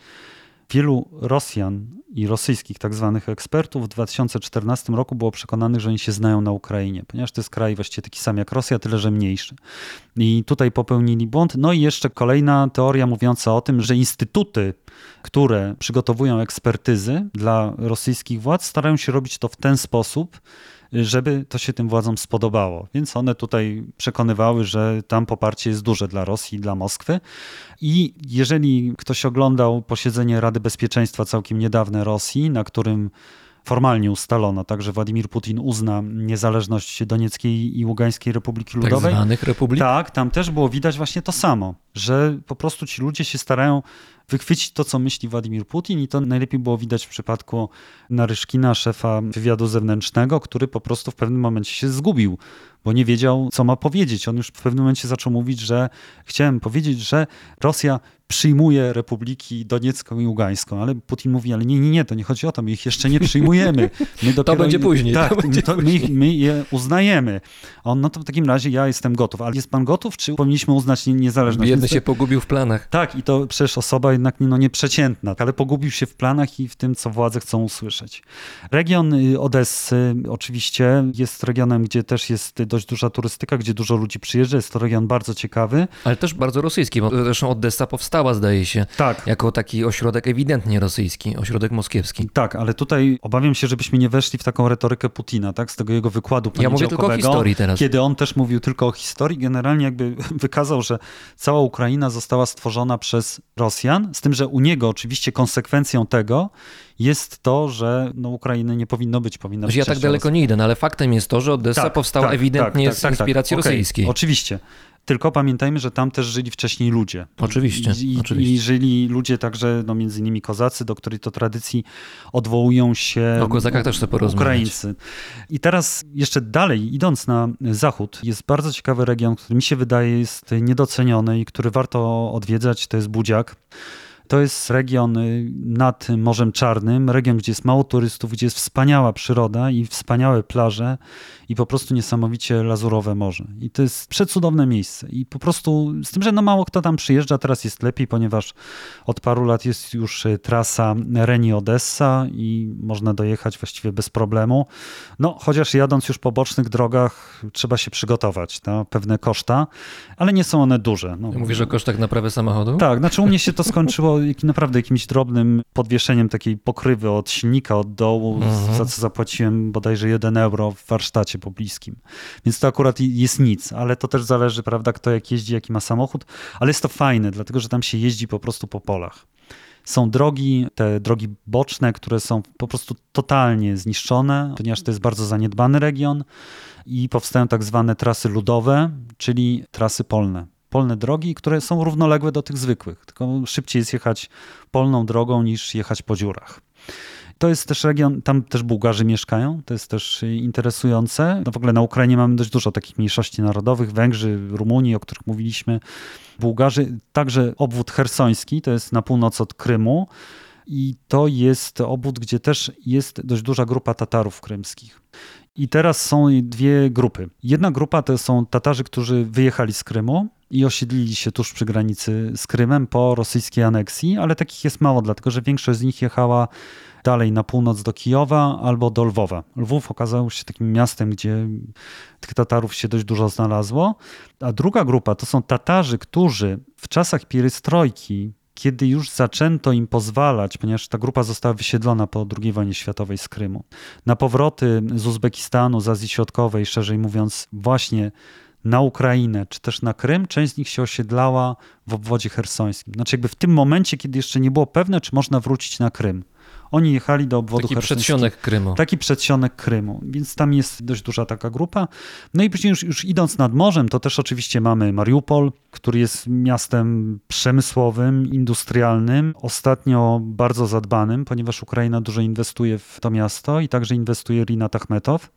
wielu Rosjan i rosyjskich tak zwanych ekspertów w 2014 roku było przekonanych, że oni się znają na Ukrainie, ponieważ to jest kraj właściwie taki sam jak Rosja, tyle że mniejszy. I tutaj popełnili błąd. No i jeszcze kolejna teoria mówiąca o tym, że instytuty, które przygotowują ekspertyzy dla rosyjskich władz, starają się robić to w ten sposób, żeby to się tym władzom spodobało. Więc one tutaj przekonywały, że tam poparcie jest duże dla Rosji dla Moskwy. I jeżeli ktoś oglądał posiedzenie Rady Bezpieczeństwa całkiem niedawne Rosji, na którym formalnie ustalono, także Władimir Putin uzna niezależność Donieckiej i Ługańskiej Republiki tak Ludowej. zwanych republik. Tak, tam też było widać właśnie to samo, że po prostu ci ludzie się starają wychwycić to, co myśli Władimir Putin i to najlepiej było widać w przypadku Naryszkina, szefa wywiadu zewnętrznego, który po prostu w pewnym momencie się zgubił, bo nie wiedział, co ma powiedzieć. On już w pewnym momencie zaczął mówić, że chciałem powiedzieć, że Rosja przyjmuje republiki Doniecką i Ługańską, ale Putin mówi, ale nie, nie, nie, to nie chodzi o to, my ich jeszcze nie przyjmujemy. <laughs> My dopiero, będzie później, to Tak, będzie to my, ich, my je uznajemy. A On, no to w takim razie ja jestem gotów. Ale jest pan gotów, czy powinniśmy uznać nie- niezależność? To- się pogubił w planach. tak, i to przecież osoba jednak no, nieprzeciętna, ale pogubił się w planach i w tym, co władze chcą usłyszeć. Region y, Odessy oczywiście jest regionem, gdzie też jest dość duża turystyka, gdzie dużo ludzi przyjeżdża. Jest to region bardzo ciekawy. Ale też bardzo rosyjski, bo zresztą Odessa powstała, zdaje się, Tak. jako taki ośrodek ewidentnie rosyjski, ośrodek moskiewski. Tak, ale tutaj obawiam się, żebyśmy nie weszli w taką retorykę Putina, tak, z tego jego wykładu Ja mówię tylko o historii teraz. Kiedy on też mówił tylko o historii, generalnie jakby <laughs> wykazał, że cała Ukraina została stworzona przez Rosjan, z tym, że u niego oczywiście konsekwencją tego jest to, że no, Ukrainy nie powinno być, powinna być Że ja tak daleko nie idę, no ale faktem jest to, że Odessa Tak, powstała tak, ewidentnie tak, z tak, tak, inspiracji Okej, rosyjskiej. Oczywiście. Tylko pamiętajmy, że tam też żyli wcześniej ludzie. Oczywiście, I, oczywiście. I żyli ludzie także, no między innymi kozacy, do której to tradycji odwołują się O kozakach też porozmawiać. Ukraińcy. I teraz jeszcze dalej, idąc na zachód, jest bardzo ciekawy region, który mi się wydaje jest niedoceniony i który warto odwiedzać, to jest Budziak. To jest region y, nad Morzem Czarnym, region, gdzie jest mało turystów, gdzie jest wspaniała przyroda i wspaniałe plaże i po prostu niesamowicie lazurowe morze. I to jest przecudowne miejsce. I po prostu, z tym, że no mało kto tam przyjeżdża, teraz jest lepiej, ponieważ od paru lat jest już y, trasa Reni-Odessa i można dojechać właściwie bez problemu. No, chociaż jadąc już po bocznych drogach, trzeba się przygotować na pewne koszta, ale nie są one duże. No, Mówisz o kosztach naprawy samochodu? tak, znaczy u mnie się to skończyło <laughs> naprawdę jakimś drobnym podwieszeniem takiej pokrywy od silnika, od dołu, Mhm. za co zapłaciłem bodajże 1 euro w warsztacie pobliskim. Więc to akurat jest nic, ale to też zależy, prawda, kto jak jeździ, jaki ma samochód, ale jest to fajne, dlatego że tam się jeździ po prostu po polach. Są drogi, te drogi boczne, które są po prostu totalnie zniszczone, ponieważ to jest bardzo zaniedbany region i powstają tak zwane trasy ludowe, czyli trasy polne. Polne drogi, które są równoległe do tych zwykłych, tylko szybciej jest jechać polną drogą niż jechać po dziurach. To jest też region, tam też Bułgarzy mieszkają, to jest też y, interesujące. No w ogóle na Ukrainie mamy dość dużo takich mniejszości narodowych, Węgrzy, Rumunii, o których mówiliśmy, Bułgarzy, także obwód hersoński, to jest na północ od Krymu i to jest obwód, gdzie też jest dość duża grupa Tatarów krymskich. I teraz są dwie grupy. Jedna grupa to są Tatarzy, którzy wyjechali z Krymu i osiedlili się tuż przy granicy z Krymem po rosyjskiej aneksji, ale takich jest mało, dlatego że większość z nich jechała dalej na północ do Kijowa albo do Lwowa. Lwów okazał się takim miastem, gdzie tych Tatarów się dość dużo znalazło. A druga grupa to są Tatarzy, którzy w czasach pierystrojki, kiedy już zaczęto im pozwalać, ponieważ ta grupa została wysiedlona po II wojnie światowej z Krymu, na powroty z Uzbekistanu, z Azji Środkowej, szerzej mówiąc, właśnie na Ukrainę, czy też na Krym, część z nich się osiedlała w obwodzie hersońskim. Znaczy jakby w tym momencie, kiedy jeszcze nie było pewne, czy można wrócić na Krym. Oni jechali do obwodu Taki przedsionek Krymu. Taki przedsionek Krymu, więc tam jest dość duża taka grupa. No i później już, już idąc nad morzem, to też oczywiście mamy Mariupol, który jest miastem przemysłowym, industrialnym, ostatnio bardzo zadbanym, ponieważ Ukraina dużo inwestuje w to miasto i także inwestuje Rinat Achmetow,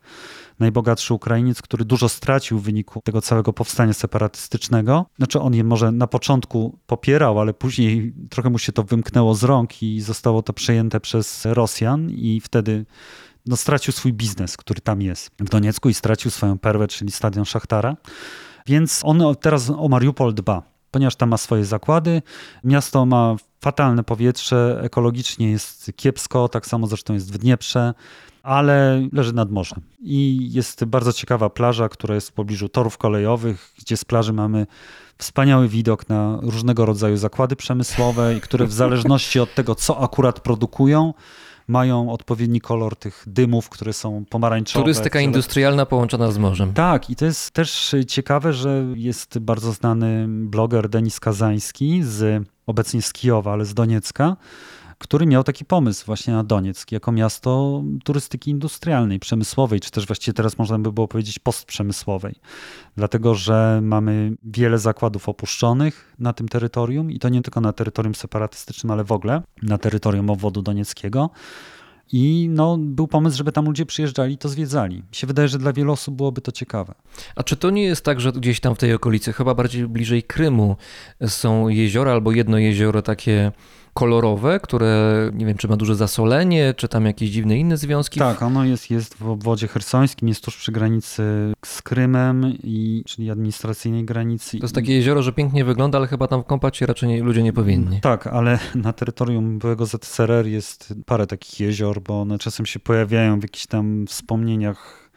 najbogatszy Ukrainiec, który dużo stracił w wyniku tego całego powstania separatystycznego. Znaczy on je może na początku popierał, ale później trochę mu się to wymknęło z rąk i zostało to przejęte przez Rosjan i wtedy no, stracił swój biznes, który tam jest w Doniecku i stracił swoją perłę, czyli stadion Szachtara. Więc on teraz o Mariupol dba, ponieważ tam ma swoje zakłady. Miasto ma fatalne powietrze, ekologicznie jest kiepsko, tak samo zresztą jest w Dnieprze, ale leży nad morzem. I jest bardzo ciekawa plaża, która jest w pobliżu torów kolejowych, gdzie z plaży mamy wspaniały widok na różnego rodzaju zakłady przemysłowe, które w zależności od tego, co akurat produkują, mają odpowiedni kolor tych dymów, które są pomarańczowe. Turystyka fioletowe. industrialna połączona z morzem. Tak, i to jest też ciekawe, że jest bardzo znany bloger Denis Kazański, z, obecnie z Kijowa, ale z Doniecka, który miał taki pomysł właśnie na Donieck jako miasto turystyki industrialnej, przemysłowej, czy też właściwie teraz można by było powiedzieć postprzemysłowej. Dlatego, że mamy wiele zakładów opuszczonych na tym terytorium i to nie tylko na terytorium separatystycznym, ale w ogóle na terytorium obwodu donieckiego. I no, był pomysł, żeby tam ludzie przyjeżdżali i to zwiedzali. Mi się wydaje, że dla wielu osób byłoby to ciekawe. A czy to nie jest tak, że gdzieś tam w tej okolicy, chyba bardziej bliżej Krymu, są jeziora albo jedno jezioro takie kolorowe, które nie wiem, czy ma duże zasolenie, czy tam jakieś dziwne inne związki? Tak, ono jest, jest w obwodzie hersońskim, jest tuż przy granicy z Krymem, i, czyli administracyjnej granicy. To jest takie jezioro, że pięknie wygląda, ale chyba tam kąpać się raczej nie, ludzie nie powinni. Tak, ale <laughs> na terytorium byłego ZSRR jest parę takich jezior, bo one czasem się pojawiają w jakichś tam wspomnieniach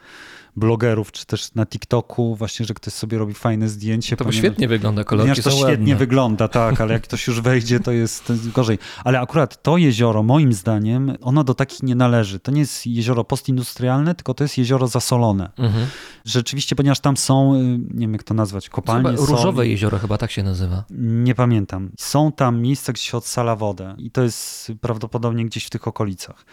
blogerów, czy też na TikToku, właśnie, że ktoś sobie robi fajne zdjęcie. To ponieważ- świetnie wygląda, kolorki to są świetnie ładne. wygląda, tak, ale jak ktoś już wejdzie, to jest, to jest gorzej. Ale akurat to jezioro, moim zdaniem, ono do takich nie należy. To nie jest jezioro postindustrialne, tylko to jest jezioro zasolone. Mhm. Rzeczywiście, ponieważ tam są, y, nie wiem jak to nazwać, kopalnie Chyba różowe soli. jezioro chyba tak się nazywa. Nie pamiętam. Są tam miejsca, gdzie się odsala wodę i to jest prawdopodobnie gdzieś w tych okolicach.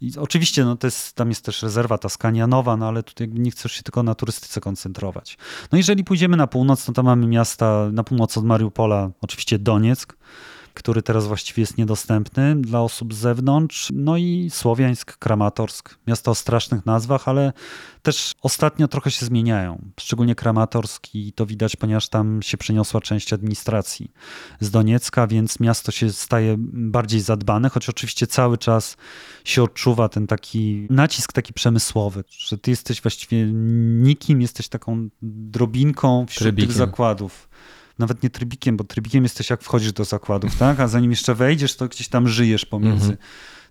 I oczywiście no, to jest, tam jest też rezerwa taskanianowa, no ale tutaj jakby nie chcesz się tylko na turystyce koncentrować. No jeżeli pójdziemy na północ, no to mamy miasta na północ od Mariupola, oczywiście Donieck, który teraz właściwie jest niedostępny dla osób z zewnątrz. No i Słowiańsk, Kramatorsk. Miasto o strasznych nazwach, ale też ostatnio trochę się zmieniają. Szczególnie Kramatorsk i to widać, ponieważ tam się przeniosła część administracji z Doniecka, więc miasto się staje bardziej zadbane, choć oczywiście cały czas się odczuwa ten taki nacisk taki przemysłowy, że ty jesteś właściwie nikim, jesteś taką drobinką wśród Trybikiem. tych zakładów. Nawet nie trybikiem, bo trybikiem jesteś jak wchodzisz do zakładów, tak? A zanim jeszcze wejdziesz, to gdzieś tam żyjesz pomiędzy. Mhm.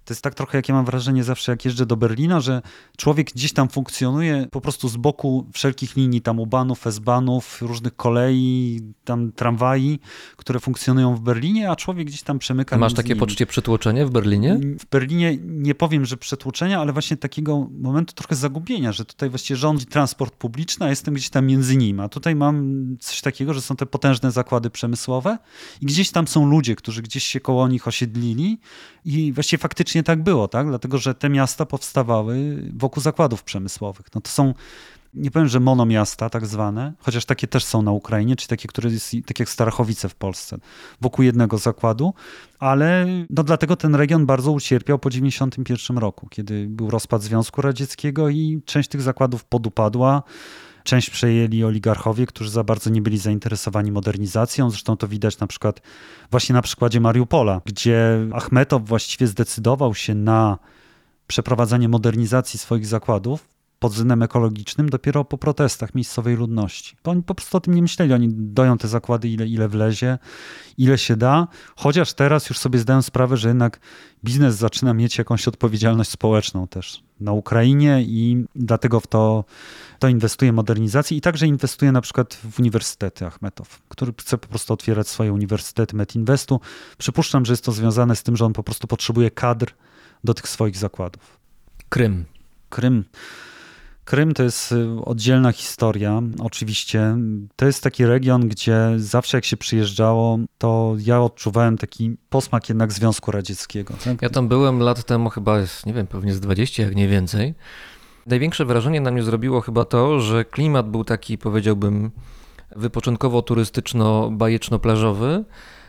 To jest tak trochę, jak ja mam wrażenie zawsze, jak jeżdżę do Berlina, że człowiek gdzieś tam funkcjonuje po prostu z boku wszelkich linii, tam U-Bahnów, S-Bahnów, różnych kolei, tam tramwaj, które funkcjonują w Berlinie, a człowiek gdzieś tam przemyka Masz takie nimi. poczucie przytłoczenia w Berlinie? W Berlinie nie powiem, że przetłuczenia, ale właśnie takiego momentu trochę zagubienia, że tutaj właściwie rządzi transport publiczny, a jestem gdzieś tam między nim. A tutaj mam coś takiego, że są te potężne zakłady przemysłowe i gdzieś tam są ludzie, którzy gdzieś się koło nich osiedlili i właściwie faktycznie tak było, tak? Dlatego, że te miasta powstawały wokół zakładów przemysłowych. No to są nie powiem, że monomiasta tak zwane, chociaż takie też są na Ukrainie, czy takie, które jest, tak jak Starachowice w Polsce, wokół jednego zakładu, ale no dlatego ten region bardzo ucierpiał po 91 roku, kiedy był rozpad Związku Radzieckiego i część tych zakładów podupadła. Część przejęli oligarchowie, którzy za bardzo nie byli zainteresowani modernizacją. Zresztą to widać na przykład właśnie na przykładzie Mariupola, gdzie Achmetow właściwie zdecydował się na przeprowadzanie modernizacji swoich zakładów pod względem ekologicznym dopiero po protestach miejscowej ludności. Bo oni po prostu o tym nie myśleli. Oni doją te zakłady ile, ile wlezie, ile się da. Chociaż teraz już sobie zdają sprawę, że jednak biznes zaczyna mieć jakąś odpowiedzialność społeczną też na Ukrainie i dlatego w to, to inwestuje modernizację i także inwestuje na przykład w uniwersytety Achmetow, który chce po prostu otwierać swoje uniwersytety Metinwestu. Przypuszczam, że jest to związane z tym, że on po prostu potrzebuje kadr do tych swoich zakładów. Krym. Krym. Krym to jest y, oddzielna historia, oczywiście. To jest taki region, gdzie zawsze jak się przyjeżdżało, to ja odczuwałem taki posmak jednak Związku Radzieckiego. Tak? Ja tam byłem lat temu chyba, nie wiem, pewnie z 20, jak nie więcej. Największe wrażenie na mnie zrobiło chyba to, że klimat był taki, powiedziałbym, wypoczynkowo-turystyczno-bajeczno-plażowy,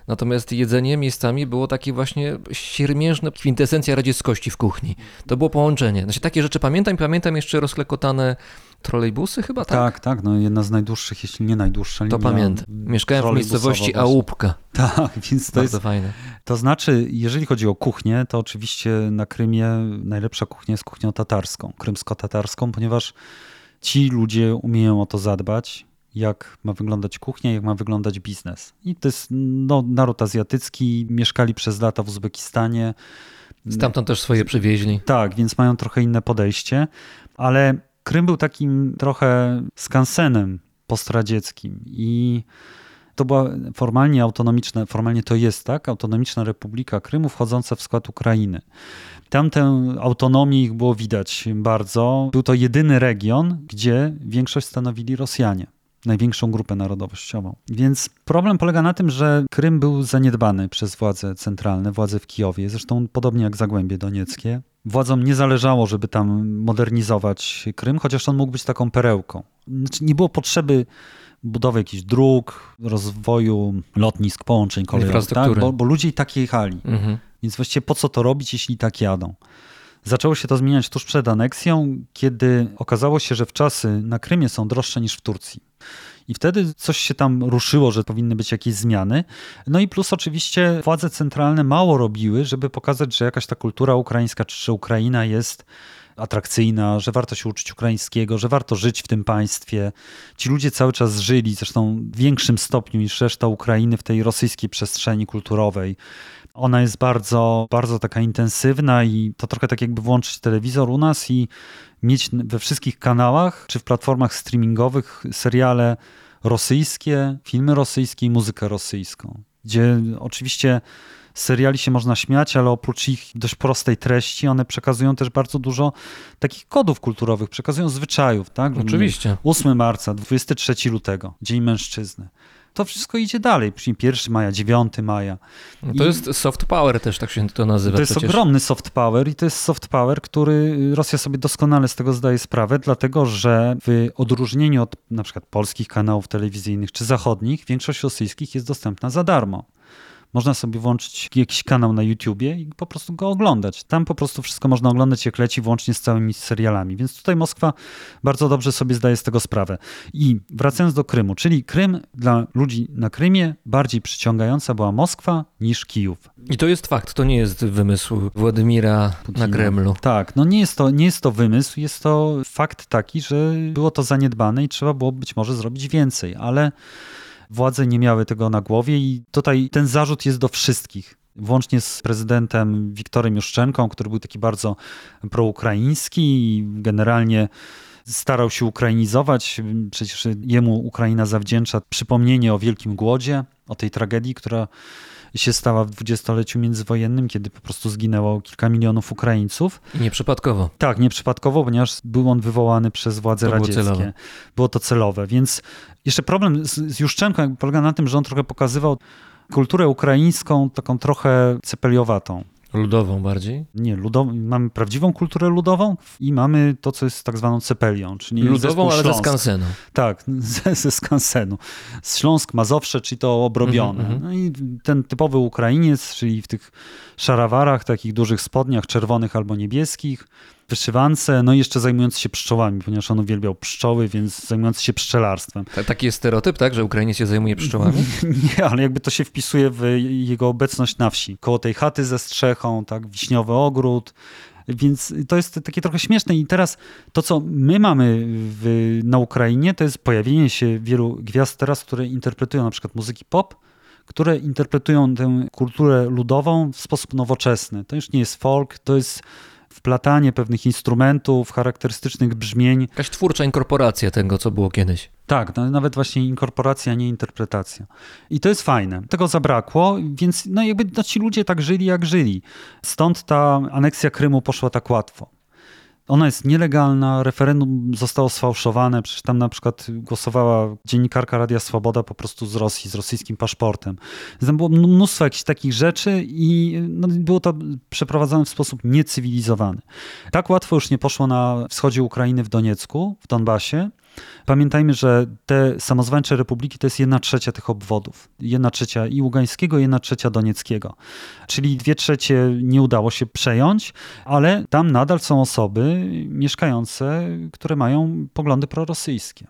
natomiast jedzenie miejscami było takie właśnie siermiężne, kwintesencja radzieckości w kuchni. To było połączenie. Znaczy, takie rzeczy pamiętam pamiętam jeszcze rozklekotane trolejbusy chyba, tak? Tak, tak, no jedna z najdłuższych, jeśli nie najdłuższa To pamiętam. Mieszkałem w trolejbusowa miejscowości właśnie. Ałupka. Tak, więc to Bardzo jest, fajne. to znaczy, jeżeli chodzi o kuchnię, to oczywiście na Krymie najlepsza kuchnia jest kuchnią tatarską, krymsko-tatarską, ponieważ ci ludzie umieją o to zadbać, jak ma wyglądać kuchnia, jak ma wyglądać biznes. I to jest no, naród azjatycki, mieszkali przez lata w Uzbekistanie. Stamtąd też swoje przywieźli. Tak, więc mają trochę inne podejście, ale Krym był takim trochę skansenem postradzieckim i to była formalnie autonomiczna, formalnie to jest tak, autonomiczna Republika Krymu wchodząca w skład Ukrainy. Tam tę autonomię ich było widać bardzo. Był to jedyny region, gdzie większość stanowili Rosjanie. Największą grupę narodowościową. Więc problem polega na tym, że Krym był zaniedbany przez władze centralne, władze w Kijowie, zresztą podobnie jak Zagłębie Donieckie. Władzom nie zależało, żeby tam modernizować Krym, chociaż on mógł być taką perełką. Znaczy, nie było potrzeby budowy jakichś dróg, rozwoju lotnisk, połączeń kolejowych, tak? Bo, bo ludzie i tak jechali. Mhm. Więc właściwie po co to robić, jeśli tak jadą? Zaczęło się to zmieniać tuż przed aneksją, kiedy okazało się, że wczasy na Krymie są droższe niż w Turcji. I wtedy coś się tam ruszyło, że powinny być jakieś zmiany. No i plus oczywiście władze centralne mało robiły, żeby pokazać, że jakaś ta kultura ukraińska, czy Ukraina jest atrakcyjna, że warto się uczyć ukraińskiego, że warto żyć w tym państwie. Ci ludzie cały czas żyli, zresztą w większym stopniu niż reszta Ukrainy w tej rosyjskiej przestrzeni kulturowej. Ona jest bardzo, bardzo taka intensywna i to trochę tak jakby włączyć telewizor u nas i mieć we wszystkich kanałach czy w platformach streamingowych seriale rosyjskie, filmy rosyjskie i muzykę rosyjską. Gdzie oczywiście seriali się można śmiać, ale oprócz ich dość prostej treści, one przekazują też bardzo dużo takich kodów kulturowych, przekazują zwyczajów, tak? Oczywiście. 8 marca, 23 lutego, Dzień Mężczyzny. To wszystko idzie dalej, później 1 maja, 9 maja. To I- jest soft power też, tak się to nazywa To jest przecież. ogromny soft power i to jest soft power, który Rosja sobie doskonale z tego zdaje sprawę, dlatego że w odróżnieniu od na przykład polskich kanałów telewizyjnych czy zachodnich, większość rosyjskich jest dostępna za darmo. Można sobie włączyć jakiś kanał na YouTubie i po prostu go oglądać. Tam po prostu wszystko można oglądać jak leci, włącznie z całymi serialami. Więc tutaj Moskwa bardzo dobrze sobie zdaje z tego sprawę. I wracając do Krymu, czyli Krym dla ludzi na Krymie bardziej przyciągająca była Moskwa niż Kijów. I to jest fakt, to nie jest wymysł Władimira Putina. na Kremlu. Tak, no nie jest, to, nie jest to wymysł, jest to fakt taki, że było to zaniedbane i trzeba było być może zrobić więcej, ale władze nie miały tego na głowie i tutaj ten zarzut jest do wszystkich. Włącznie z prezydentem Wiktorem Juszczenką, który był taki bardzo proukraiński i generalnie starał się ukrainizować. Przecież jemu Ukraina zawdzięcza przypomnienie o Wielkim Głodzie, o tej tragedii, która się stała w dwudziestoleciu międzywojennym, kiedy po prostu zginęło kilka milionów Ukraińców. I nieprzypadkowo. Tak, nieprzypadkowo, ponieważ był on wywołany przez władze To było radzieckie. celowe. Było to celowe, więc jeszcze problem z, z Juszczenką polega na tym, że on trochę pokazywał kulturę ukraińską taką trochę cepeliowatą. Ludową bardziej. Nie, ludow... mamy prawdziwą kulturę ludową i mamy to, co jest tak zwaną cepelią, czyli Ludową, ale ze skansenu. Tak, <laughs> ze, ze skansenu. Z Śląsk, Mazowsze, czyli to obrobione. Mhm, mhm. No i ten typowy Ukrainiec, czyli w tych szarawarach, takich dużych spodniach czerwonych albo niebieskich, wyszywance, no i jeszcze zajmujący się pszczołami, ponieważ on uwielbiał pszczoły, więc zajmujący się pszczelarstwem. Ta- Taki jest stereotyp, tak, że Ukrainiec się zajmuje pszczołami? <laughs> Nie, ale jakby to się wpisuje w jego obecność na wsi. Koło tej chaty ze strzechą, tak, wiśniowy ogród. Więc to jest takie trochę śmieszne. I teraz to, co my mamy w, na Ukrainie, to jest pojawienie się wielu gwiazd teraz, które interpretują na przykład muzyki pop, które interpretują tę kulturę ludową w sposób nowoczesny. To już nie jest folk, to jest wplatanie pewnych instrumentów, charakterystycznych brzmień Jakaś twórcza inkorporacja tego, co było kiedyś. tak, nawet właśnie inkorporacja, nie interpretacja. I to jest fajne. Tego zabrakło, więc no jakby no, ci ludzie tak żyli, jak żyli. Stąd ta aneksja Krymu poszła tak łatwo. Ona jest nielegalna, referendum zostało sfałszowane, przecież tam na przykład głosowała dziennikarka Radia Swoboda po prostu z Rosji, z rosyjskim paszportem. Tam było mnóstwo jakichś takich rzeczy i no, było to przeprowadzone w sposób niecywilizowany. Tak łatwo już nie poszło na wschodzie Ukrainy w Doniecku, w Donbasie. Pamiętajmy, że te samozwańcze republiki to jest jedna trzecia tych obwodów. Jedna trzecia i Ługańskiego, jedna trzecia Donieckiego. Czyli dwie trzecie nie udało się przejąć, ale tam nadal są osoby mieszkające, które mają poglądy prorosyjskie.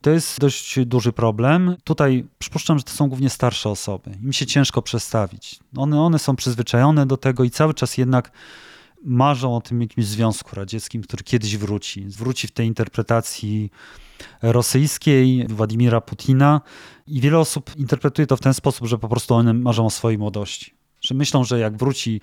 To jest dość duży problem. Tutaj przypuszczam, że to są głównie starsze osoby. Im się ciężko przestawić. One, one są przyzwyczajone do tego i cały czas jednak marzą o tym jakimś Związku Radzieckim, który kiedyś wróci. Wróci w tej interpretacji rosyjskiej Władimira Putina i wiele osób interpretuje to w ten sposób, że po prostu one marzą o swojej młodości. Że myślą, że jak wróci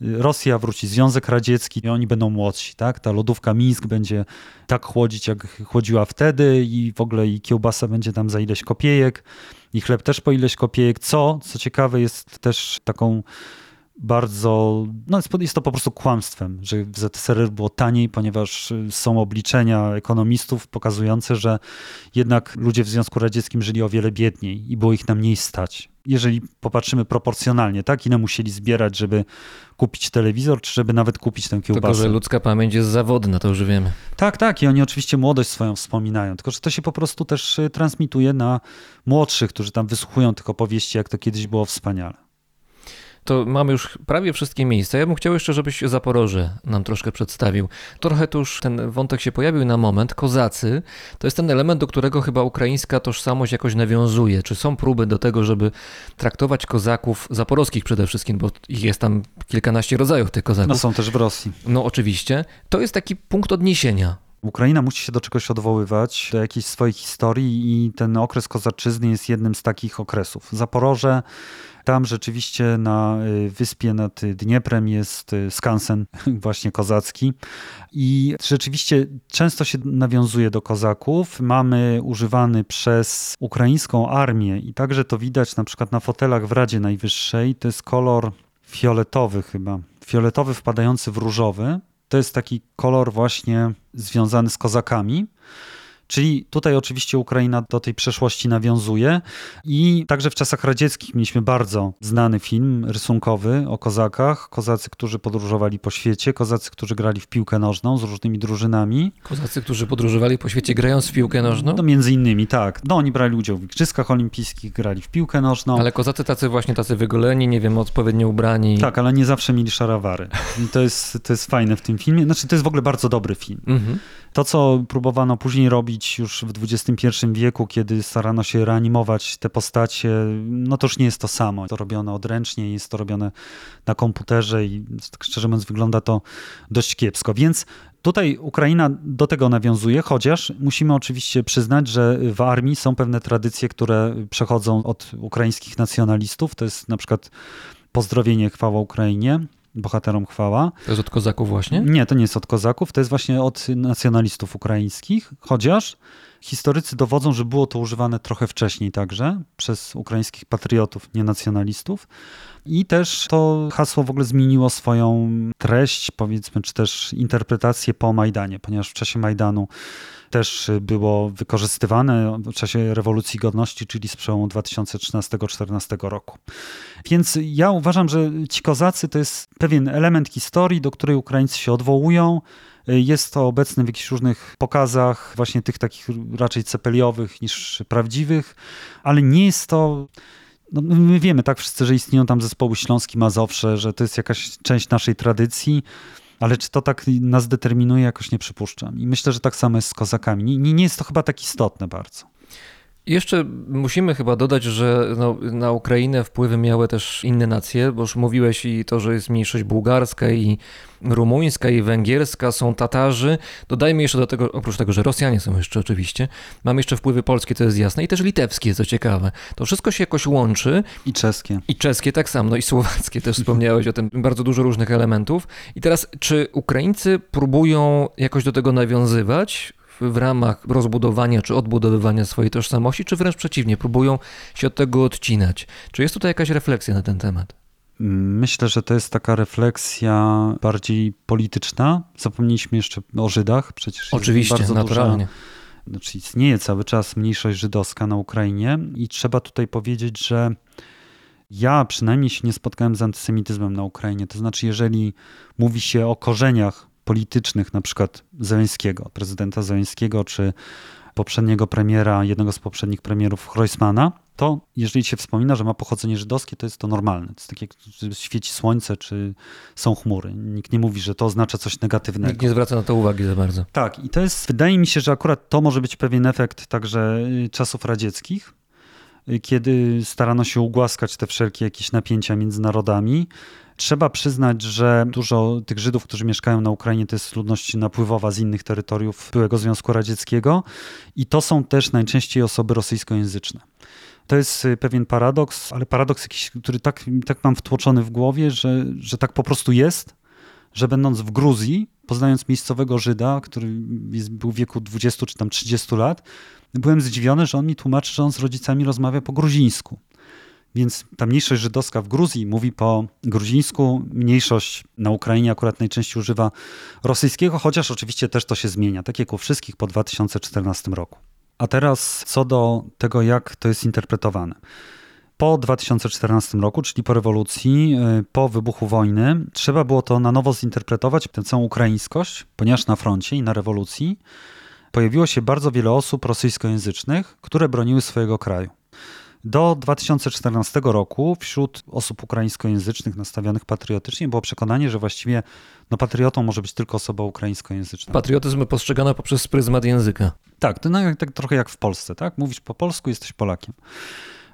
Rosja, wróci Związek Radziecki i oni będą młodsi, tak? Ta lodówka Mińsk będzie tak chłodzić, jak chłodziła wtedy i w ogóle i kiełbasa będzie tam za ileś kopiejek i chleb też po ileś kopiejek, co, co ciekawe jest też taką bardzo, no jest, to po prostu kłamstwem, że w ZSRR było taniej, ponieważ y, są obliczenia ekonomistów pokazujące, że jednak ludzie w Związku Radzieckim żyli o wiele biedniej i było ich na mniej stać. Jeżeli popatrzymy proporcjonalnie, tak, ile musieli zbierać, żeby kupić telewizor, czy żeby nawet kupić tę Tylko, kiełbasę. że ludzka pamięć jest zawodna, to już wiemy. Tak, tak, i oni oczywiście młodość swoją wspominają, tylko że to się po prostu też y, transmituje na młodszych, którzy tam wysłuchują tych opowieści, jak to kiedyś było wspaniale. To mamy już prawie wszystkie miejsca. Ja bym chciał jeszcze, żebyś Zaporoże nam troszkę przedstawił. Trochę tu już ten wątek się pojawił na moment. Kozacy to jest ten element, do którego chyba ukraińska tożsamość jakoś nawiązuje. Czy są próby do tego, żeby traktować kozaków, zaporowskich przede wszystkim, bo ich jest tam kilkanaście rodzajów tych No kozaków. są też w Rosji. No oczywiście. To jest taki punkt odniesienia. Ukraina musi się do czegoś odwoływać, do jakiejś swojej historii i ten okres kozaczyzny jest jednym z takich okresów. Zaporoże, tam rzeczywiście na y, wyspie nad Dnieprem jest y, skansen <laughs> właśnie kozacki i rzeczywiście często się nawiązuje do kozaków. Mamy używany przez ukraińską armię i także to widać na przykład na fotelach w Radzie Najwyższej. To jest kolor fioletowy chyba, fioletowy wpadający w różowy. To jest taki kolor właśnie związany z kozakami. Czyli tutaj oczywiście Ukraina do tej przeszłości nawiązuje i także w czasach radzieckich mieliśmy bardzo znany film rysunkowy o kozakach. Kozacy, którzy podróżowali po świecie, kozacy, którzy grali w piłkę nożną z różnymi drużynami. Kozacy, którzy podróżowali po świecie grając w piłkę nożną? No między innymi, tak. No oni brali udział w Igrzyskach Olimpijskich, grali w piłkę nożną. Ale kozacy tacy właśnie tacy wygoleni, nie wiem, odpowiednio ubrani. Tak, ale nie zawsze mieli szarawary. I to jest, to jest fajne w tym filmie. Znaczy, to jest w ogóle bardzo dobry film. Mhm. To, co próbowano później robić już w XXI wieku, kiedy starano się reanimować te postacie, no to już nie jest to samo. To robione odręcznie, jest to robione na komputerze i tak szczerze mówiąc wygląda to dość kiepsko. Więc tutaj Ukraina do tego nawiązuje, chociaż musimy oczywiście przyznać, że w armii są pewne tradycje, które przechodzą od ukraińskich nacjonalistów. To jest na przykład pozdrowienie chwała Ukrainie, bohaterom chwała. To jest od kozaków właśnie? Nie, to nie jest od kozaków, to jest właśnie od nacjonalistów ukraińskich, chociaż historycy dowodzą, że było to używane trochę wcześniej także przez ukraińskich patriotów, nie nacjonalistów. I też to hasło w ogóle zmieniło swoją treść, powiedzmy, czy też interpretację po Majdanie, ponieważ w czasie Majdanu też było wykorzystywane w czasie rewolucji godności, czyli z przełomu 2013-2014 roku. Więc ja uważam, że ci kozacy to jest pewien element historii, do której Ukraińcy się odwołują. Jest to obecne w jakichś różnych pokazach, właśnie tych takich raczej cepeliowych niż prawdziwych, ale nie jest to. No my wiemy tak wszyscy, że istnieją tam zespoły śląskie, Mazowsze, że to jest jakaś część naszej tradycji. Ale czy to tak nas determinuje, jakoś nie przypuszczam. I myślę, że tak samo jest z kozakami. Nie, nie jest to chyba tak istotne bardzo. Jeszcze musimy chyba dodać, że no, na Ukrainę wpływy miały też inne nacje, bo już mówiłeś i to, że jest mniejszość bułgarska i rumuńska i węgierska, są Tatarzy. Dodajmy jeszcze do tego, oprócz tego, że Rosjanie są jeszcze oczywiście, mamy jeszcze wpływy polskie, to jest jasne, i też litewskie, co ciekawe. To wszystko się jakoś łączy. I czeskie. I czeskie tak samo, no i słowackie też wspomniałeś o tym, bardzo dużo różnych elementów. I teraz, czy Ukraińcy próbują jakoś do tego nawiązywać? W ramach rozbudowania czy odbudowywania swojej tożsamości, czy wręcz przeciwnie, próbują się od tego odcinać. Czy jest tutaj jakaś refleksja na ten temat? Myślę, że to jest taka refleksja bardziej polityczna. Zapomnieliśmy jeszcze o Żydach. Przecież Oczywiście, bardzo naturalnie. Duża, znaczy istnieje cały czas mniejszość żydowska na Ukrainie i trzeba tutaj powiedzieć, że ja przynajmniej się nie spotkałem z antysemityzmem na Ukrainie. To znaczy, jeżeli mówi się o korzeniach politycznych, na przykład Zeleńskiego, prezydenta Zeleńskiego, czy poprzedniego premiera, jednego z poprzednich premierów Groismana, to jeżeli się wspomina, że ma pochodzenie żydowskie, to jest to normalne. To jest tak jak świeci słońce, czy są chmury. Nikt nie mówi, że to oznacza coś negatywnego. Nikt nie zwraca na to uwagi za bardzo. Tak, i to jest, wydaje mi się, że akurat to może być pewien efekt także czasów radzieckich, kiedy starano się ugłaskać te wszelkie jakieś napięcia między narodami. Trzeba przyznać, że dużo tych Żydów, którzy mieszkają na Ukrainie, to jest ludność napływowa z innych terytoriów byłego Związku Radzieckiego i to są też najczęściej osoby rosyjskojęzyczne. To jest pewien paradoks, ale paradoks jakiś, który tak, tak mam wtłoczony w głowie, że, że tak po prostu jest, że będąc w Gruzji, poznając miejscowego Żyda, który jest, był w wieku 20 czy tam 30 lat, byłem zdziwiony, że on mi tłumaczy, że on z rodzicami rozmawia po gruzińsku. Więc ta mniejszość żydowska w Gruzji mówi po gruzińsku, mniejszość na Ukrainie akurat najczęściej używa rosyjskiego, chociaż oczywiście też to się zmienia, tak jak u wszystkich po 2014 roku. A teraz co do tego, jak to jest interpretowane. Po 2014 roku, czyli po rewolucji, po wybuchu wojny, trzeba było to na nowo zinterpretować, tę całą ukraińskość, ponieważ na froncie i na rewolucji pojawiło się bardzo wiele osób rosyjskojęzycznych, które broniły swojego kraju. Do 2014 roku wśród osób ukraińskojęzycznych nastawionych patriotycznie było przekonanie, że właściwie no, patriotą może być tylko osoba ukraińskojęzyczna. Patriotyzm postrzegany poprzez pryzmat języka. Tak, to no, tak trochę jak w Polsce, tak? Mówisz po polsku, jesteś Polakiem.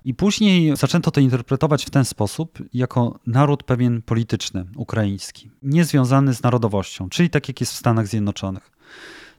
I później zaczęto to interpretować w ten sposób, jako naród pewien polityczny, ukraiński, niezwiązany z narodowością, czyli tak jak jest w Stanach Zjednoczonych.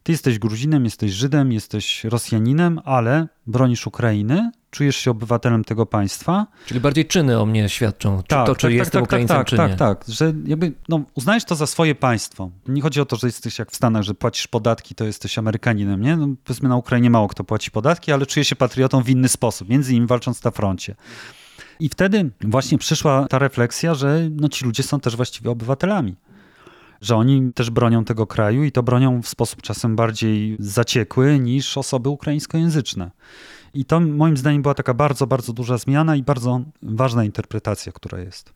Ty jesteś Gruzinem, jesteś Żydem, jesteś Rosjaninem, ale bronisz Ukrainy, czujesz się obywatelem tego państwa. Czyli bardziej czyny o mnie świadczą. Czy tak, to, czy tak, jestem tak, Ukraińcem, tak, czy tak, nie. Tak, że jakby no, uznajesz to za swoje państwo. Nie chodzi o to, że jesteś jak w Stanach, że płacisz podatki, to jesteś Amerykaninem, nie? No, powiedzmy na Ukrainie mało kto płaci podatki, ale czuje się patriotą w inny sposób, między innymi walcząc na froncie. I wtedy właśnie przyszła ta refleksja, że no, ci ludzie są też właściwie obywatelami że oni też bronią tego kraju i to bronią w sposób czasem bardziej zaciekły niż osoby ukraińskojęzyczne. I to moim zdaniem była taka bardzo, bardzo duża zmiana i bardzo ważna interpretacja, która jest.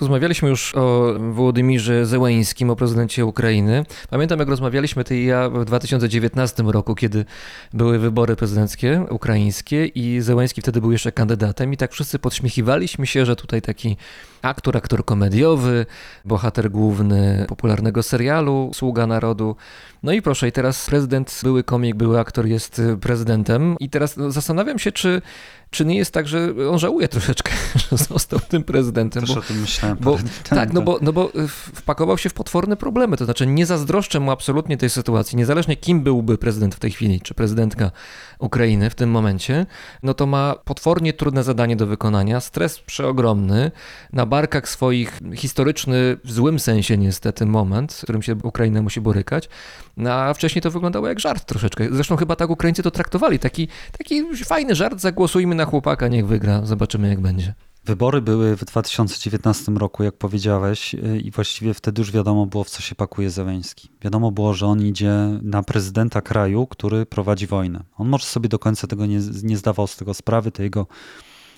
Rozmawialiśmy już o Wołodymirze Zełańskim, o prezydencie Ukrainy. Pamiętam, jak rozmawialiśmy ty i ja w 2019 roku, kiedy były wybory prezydenckie ukraińskie i Zełański wtedy był jeszcze kandydatem i tak wszyscy podśmiechiwaliśmy się, że tutaj taki aktor, aktor komediowy, bohater główny popularnego serialu Sługa Narodu. No i proszę, i teraz prezydent, były komik, były aktor jest prezydentem i teraz no, zastanawiam się, czy czy nie jest tak, że on żałuje troszeczkę, <laughs> że został tym prezydentem? Też bo, o tym myślałem. bo, tak, no bo, no bo wpakował się w potworne problemy, to znaczy nie zazdroszczę mu absolutnie tej sytuacji, niezależnie kim byłby prezydent w tej chwili, czy prezydentka Ukrainy w tym momencie, no to ma potwornie trudne zadanie do wykonania, stres przeogromny, na barkach swoich historyczny, w złym sensie niestety, moment, z którym się Ukraina musi borykać, no, a wcześniej to wyglądało jak żart troszeczkę. Zresztą chyba tak Ukraińcy to traktowali, taki, taki fajny żart, zagłosujmy na chłopaka, niech wygra, zobaczymy jak będzie. Wybory były w 2019 roku, jak powiedziałeś, i właściwie wtedy już wiadomo było, w co się pakuje Zełęński. Wiadomo było, że on idzie na prezydenta kraju, który prowadzi wojnę. On może sobie do końca tego nie, nie zdawał z tego sprawy, te jego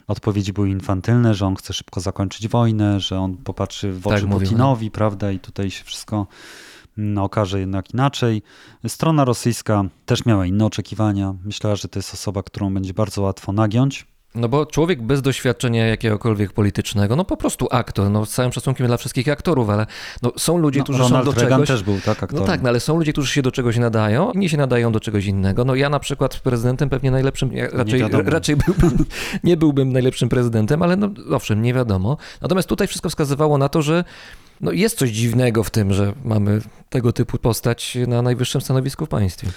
odpowiedzi były infantylne, że on chce szybko zakończyć wojnę, że on popatrzy w oczy Tak Putinowi, prawda, i tutaj się wszystko mm, okaże jednak inaczej. Strona rosyjska też miała inne oczekiwania. Myślała, że to jest osoba, którą będzie bardzo łatwo nagiąć. No bo człowiek bez doświadczenia jakiegokolwiek politycznego, no po prostu aktor, no z całym szacunkiem dla wszystkich aktorów, ale no, są ludzie, No, którzy Ronald są do Reagan czegoś... też był tak aktorem. No tak, no ale są ludzie, którzy się do czegoś nadają, inni się nadają do czegoś innego. No ja na przykład prezydentem pewnie najlepszym, ja raczej, raczej byłbym, nie byłbym najlepszym prezydentem, ale no owszem, nie wiadomo. Natomiast tutaj wszystko wskazywało na to, że no jest coś dziwnego w tym, że mamy tego typu postać na najwyższym stanowisku w państwie.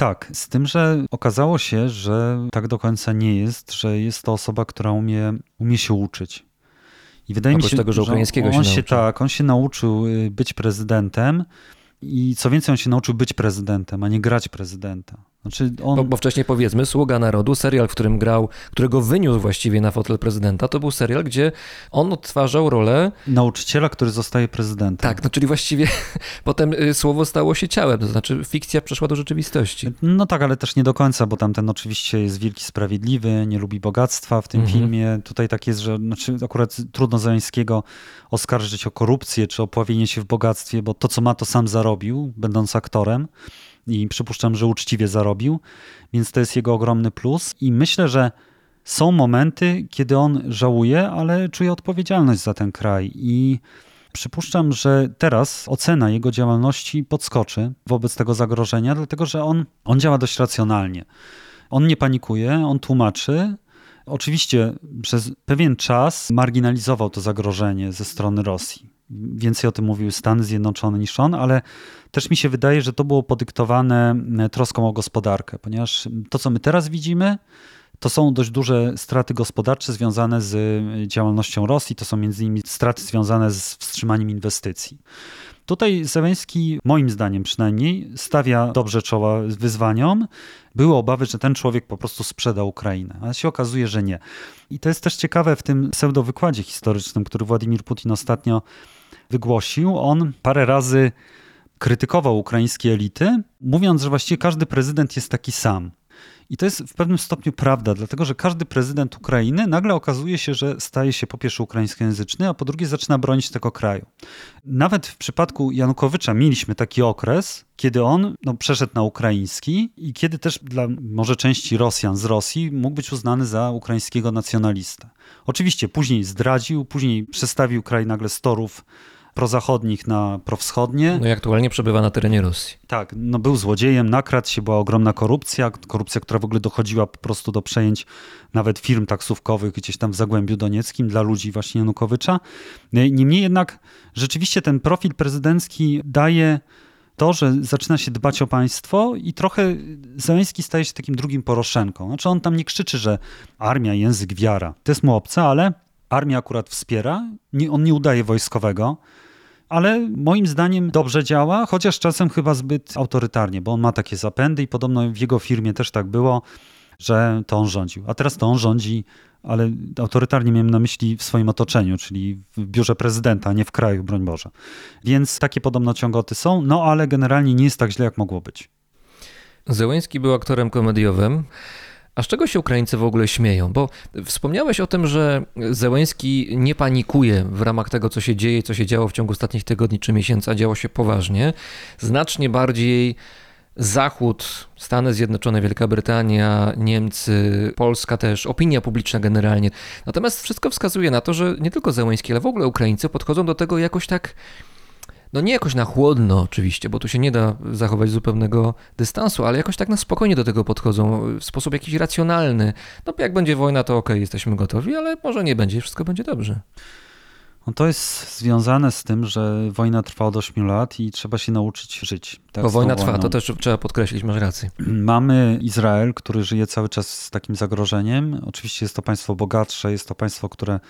Tak, z tym, że okazało się, że tak do końca nie jest, że jest to osoba, która umie, umie się uczyć. I wydaje mi się, tego, że ukraińskiego on się się nauczył. tak, on się nauczył y, być prezydentem i co więcej, on się nauczył być prezydentem, a nie grać prezydenta. Znaczy on, Bo, bo wcześniej powiedzmy, Sługa Narodu, serial, w którym grał, którego wyniósł właściwie na fotel prezydenta, to był serial, gdzie on odtwarzał rolę nauczyciela, który zostaje prezydentem. Tak, no czyli właściwie <laughs> potem y, słowo stało się ciałem, to znaczy fikcja przeszła do rzeczywistości. No tak, ale też nie do końca, bo tamten oczywiście jest wielki sprawiedliwy, nie lubi bogactwa w tym Mhm. filmie. Tutaj tak jest, że znaczy akurat trudno Zeleńskiego oskarżyć o korupcję czy o pławienie się w bogactwie, bo to co ma to sam zarobił, będąc aktorem i przypuszczam, że uczciwie zarobił, więc to jest jego ogromny plus i myślę, że są momenty, kiedy on żałuje, ale czuje odpowiedzialność za ten kraj i Przypuszczam, że teraz ocena jego działalności podskoczy wobec tego zagrożenia, dlatego że on, on działa dość racjonalnie. On nie panikuje, on tłumaczy. Oczywiście przez pewien czas marginalizował to zagrożenie ze strony Rosji. Więcej o tym mówiły Stany Zjednoczone niż on, ale też mi się wydaje, że to było podyktowane e, troską o gospodarkę, ponieważ to, co my teraz widzimy, to są dość duże straty gospodarcze związane z y, działalnością Rosji. To są między innymi straty związane z wstrzymaniem inwestycji. Tutaj Zełenski, moim zdaniem przynajmniej, stawia dobrze czoła wyzwaniom. Były obawy, że ten człowiek po prostu sprzeda Ukrainę, ale się okazuje, że nie. I to jest też ciekawe w tym pseudowykładzie historycznym, który Władimir Putin ostatnio wygłosił. On parę razy krytykował ukraińskie elity, mówiąc, że właściwie każdy prezydent jest taki sam. I to jest w pewnym stopniu prawda, dlatego że każdy prezydent Ukrainy nagle okazuje się, że staje się po pierwsze ukraińskojęzyczny, a po drugie zaczyna bronić tego kraju. Nawet w przypadku Janukowycza mieliśmy taki okres, kiedy on no, przeszedł na ukraiński i kiedy też dla może części Rosjan z Rosji mógł być uznany za ukraińskiego nacjonalistę. Oczywiście później zdradził, później przestawił kraj nagle z torów prozachodnich na prowschodnie. No i aktualnie przebywa na terenie Rosji. Tak, no był złodziejem, nakradł się, była ogromna korupcja, korupcja, która w ogóle dochodziła po prostu do przejęć nawet firm taksówkowych gdzieś tam w Zagłębiu Donieckim dla ludzi właśnie Janukowycza. Niemniej jednak rzeczywiście ten profil prezydencki daje to, że zaczyna się dbać o państwo i trochę Zeleński staje się takim drugim Poroszenką. Znaczy on tam nie krzyczy, że armia, język, wiara. To jest mu obce, ale armia akurat wspiera, nie, on nie udaje wojskowego, ale moim zdaniem dobrze działa, chociaż czasem chyba zbyt autorytarnie, bo on ma takie zapędy i podobno w jego firmie też tak było, że to on rządził. A teraz to on rządzi ale autorytarnie miałem na myśli w swoim otoczeniu, czyli w biurze prezydenta, a nie w kraju, broń Boże. Więc takie podobno ciągoty są, no ale generalnie nie jest tak źle, jak mogło być. Zełęński był aktorem komediowym. A z czego się Ukraińcy w ogóle śmieją? Bo wspomniałeś o tym, że Zełęński nie panikuje w ramach tego, co się dzieje, co się działo w ciągu ostatnich tygodni czy miesięcy, a działo się poważnie. Znacznie bardziej Zachód, Stany Zjednoczone, Wielka Brytania, Niemcy, Polska też, opinia publiczna generalnie. Natomiast wszystko wskazuje na to, że nie tylko Zełęński, ale w ogóle Ukraińcy podchodzą do tego jakoś tak no nie jakoś na chłodno oczywiście, bo tu się nie da zachować zupełnego dystansu, ale jakoś tak na spokojnie do tego podchodzą, w sposób jakiś racjonalny. No jak będzie wojna, to okej, jesteśmy gotowi, ale może nie będzie, wszystko będzie dobrze. No to jest związane z tym, że wojna trwa od 8 lat i trzeba się nauczyć żyć. Tak, bo wojna trwa, to też trzeba podkreślić, masz rację. Mamy Izrael, który żyje cały czas z takim zagrożeniem. Oczywiście jest to państwo bogatsze, jest to państwo, które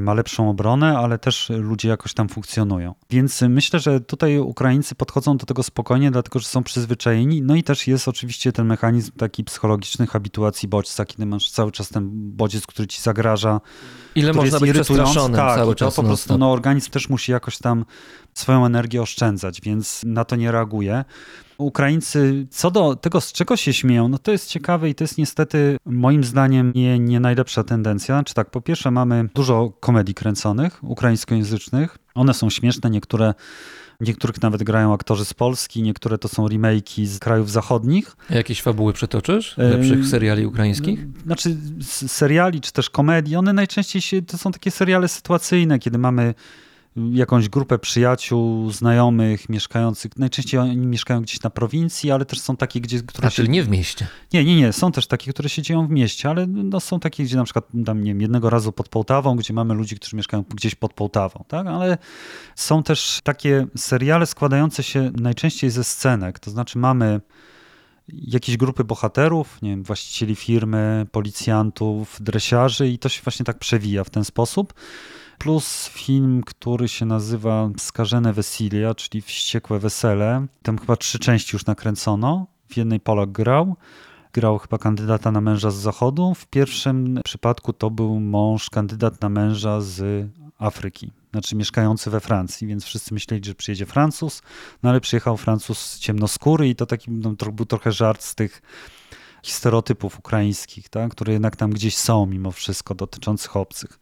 ma lepszą obronę, ale też ludzie jakoś tam funkcjonują. Więc myślę, że tutaj Ukraińcy podchodzą do tego spokojnie, dlatego że są przyzwyczajeni. No i też jest oczywiście ten mechanizm taki psychologiczny habituacji bodźca, kiedy masz cały czas ten bodziec, który ci zagraża. Ile który można być przestraszonym tak, cały to czas po prostu no, organizm też musi jakoś tam swoją energię oszczędzać, więc na to nie reaguje. Ukraińcy, co do tego, z czego się śmieją, no to jest ciekawe i to jest niestety moim zdaniem nie, nie najlepsza tendencja. Znaczy tak, po pierwsze mamy dużo komedii kręconych, ukraińskojęzycznych. One są śmieszne, niektóre Niektórych nawet grają aktorzy z Polski, niektóre to są remake'i z krajów zachodnich. Jakieś fabuły przytoczysz? E, Lepszych seriali ukraińskich? Znaczy s- seriali czy też komedii, one najczęściej się, to są takie seriale sytuacyjne, kiedy mamy jakąś grupę przyjaciół, znajomych, mieszkających. Najczęściej oni mieszkają gdzieś na prowincji, ale też są takie, gdzie, które A, się... czyli nie w mieście. Nie, nie, nie. Są też takie, które się dzieją w mieście, ale no, są takie, gdzie na przykład tam, nie wiem, jednego razu pod Połtawą, gdzie mamy ludzi, którzy mieszkają gdzieś pod Połtawą, tak? Ale są też takie seriale składające się najczęściej ze scenek, to znaczy mamy jakieś grupy bohaterów, nie wiem, właścicieli firmy, policjantów, dresiarzy i to się właśnie tak przewija w ten sposób. Plus film, który się nazywa Skażone Wesilia, czyli Wściekłe Wesele. Tam chyba trzy części już nakręcono. W jednej Polak grał. Grał chyba kandydata na męża z zachodu. W pierwszym przypadku to był mąż, kandydat na męża z Afryki. Znaczy mieszkający we Francji, więc wszyscy myśleli, że przyjedzie Francuz, no ale przyjechał Francuz ciemnoskóry i to taki no, był trochę żart z tych stereotypów ukraińskich, tak, które jednak tam gdzieś są mimo wszystko dotyczących obcych.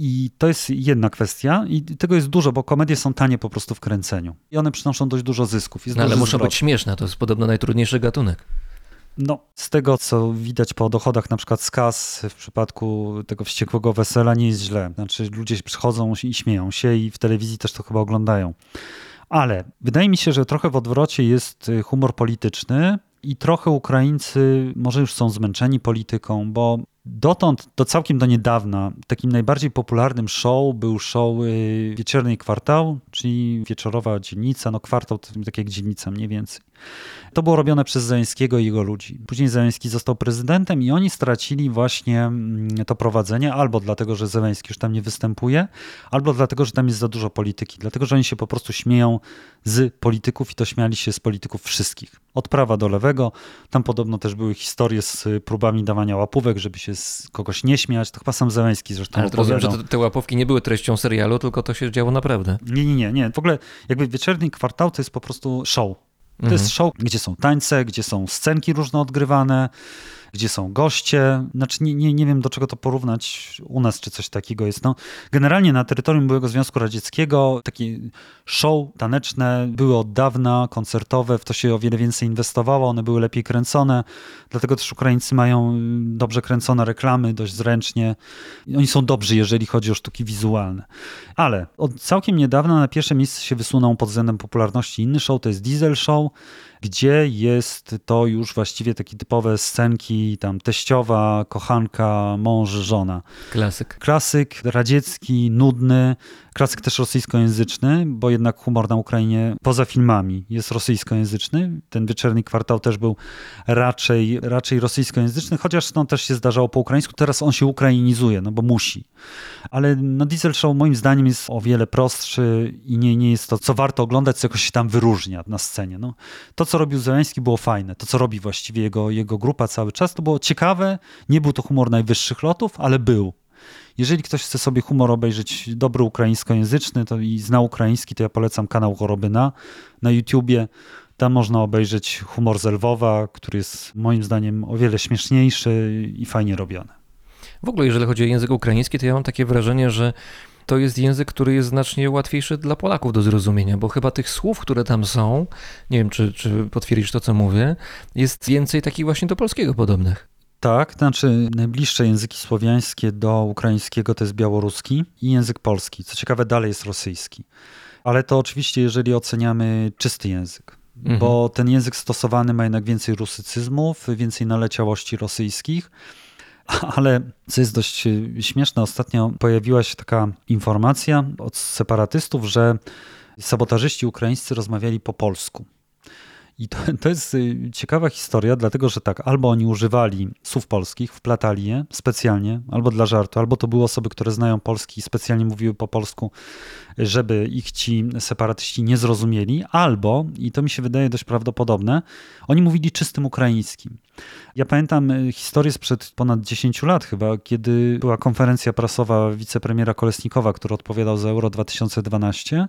I to jest jedna kwestia i tego jest dużo, bo komedie są tanie po prostu w kręceniu. I one przynoszą dość dużo zysków. No, ale muszą zwrot. być śmieszne, to jest podobno najtrudniejszy gatunek. No, z tego, co widać po dochodach na przykład z kas w przypadku tego wściekłego wesela nie jest źle. Znaczy ludzie przychodzą i śmieją się i w telewizji też to chyba oglądają. Ale wydaje mi się, że trochę w odwrocie jest y, humor polityczny i trochę Ukraińcy może już są zmęczeni polityką, bo dotąd, do całkiem do niedawna, takim najbardziej popularnym show był show y, Wieczorny Kwartał, czyli wieczorowa dzielnica, no kwartał to tak jak dzielnica mniej więcej. To było robione przez Zeleńskiego i jego ludzi. Później Zeleński został prezydentem i oni stracili właśnie mm, to prowadzenie albo dlatego, że Zeleński już tam nie występuje, albo dlatego, że tam jest za dużo polityki. Dlatego, że oni się po prostu śmieją z polityków i to śmiali się z polityków wszystkich. Od prawa do lewego. Tam podobno też były historie z próbami dawania łapówek, żeby się z kogoś nie śmiać. To chyba sam Zeleński zresztą Ale rozumiem, że te, te łapówki nie były treścią serialu, tylko to się działo naprawdę. Nie, nie, nie, nie. W ogóle jakby wieczorny kwartał to jest po prostu show. To Mhm. jest show, gdzie są tańce, gdzie są scenki różne odgrywane, gdzie są goście. Znaczy nie, nie, nie wiem do czego to porównać u nas, czy coś takiego jest. No, generalnie na terytorium byłego Związku Radzieckiego takie show taneczne były od dawna, koncertowe, w to się o wiele więcej inwestowało, one były lepiej kręcone, dlatego też Ukraińcy mają dobrze kręcone reklamy, dość zręcznie. Oni są dobrzy, jeżeli chodzi o sztuki wizualne. Ale od całkiem niedawna na pierwsze miejsce się wysunął pod względem popularności inny show, to jest Diesel Show, gdzie jest to już właściwie takie typowe scenki, tam teściowa, kochanka, mąż, żona. Klasyk. Klasyk radziecki, nudny, klasyk też rosyjskojęzyczny, bo jednak humor na Ukrainie poza filmami jest rosyjskojęzyczny. Ten wieczorny kwartał też był raczej, raczej rosyjskojęzyczny, chociaż no, też się zdarzało po ukraińsku. Teraz on się ukrainizuje, no bo musi. Ale no, Diesel Show moim zdaniem jest o wiele prostszy i nie, nie jest to, co warto oglądać, co jakoś się tam wyróżnia na scenie. No, to, co robił Zeleński było fajne. To, co robi właściwie jego, jego grupa cały czas, to było ciekawe. Nie był to humor najwyższych lotów, ale był. Jeżeli ktoś chce sobie humor obejrzeć dobry ukraińskojęzyczny to i zna ukraiński, to ja polecam kanał Chorobyna na YouTubie. Tam można obejrzeć humor z Lwowa, który jest moim zdaniem o wiele śmieszniejszy i fajnie robiony. W ogóle, jeżeli chodzi o język ukraiński, to ja mam takie wrażenie, że to jest język, który jest znacznie łatwiejszy dla Polaków do zrozumienia, bo chyba tych słów, które tam są, nie wiem, czy, czy potwierdzisz to, co mówię, jest więcej takich właśnie do polskiego podobnych. Tak, znaczy najbliższe języki słowiańskie do ukraińskiego to jest białoruski i język polski. Co ciekawe, dalej jest rosyjski. Ale to oczywiście, jeżeli oceniamy czysty język, Mhm. bo ten język stosowany ma jednak więcej rusycyzmów, więcej naleciałości rosyjskich. <laughs> Ale co jest dość y, śmieszne, ostatnio pojawiła się taka informacja od separatystów, że sabotażyści ukraińscy rozmawiali po polsku. I to, to jest y, ciekawa historia, dlatego że tak, albo oni używali słów polskich, wplatali je specjalnie, albo dla żartu, albo to były osoby, które znają polski i specjalnie mówiły po polsku, żeby ich ci separatyści nie zrozumieli, albo, i to mi się wydaje dość prawdopodobne, oni mówili czystym ukraińskim. Ja pamiętam y, historię sprzed ponad 10 lat chyba, kiedy była konferencja prasowa wicepremiera Kolesnikowa, który odpowiadał za Euro 2012.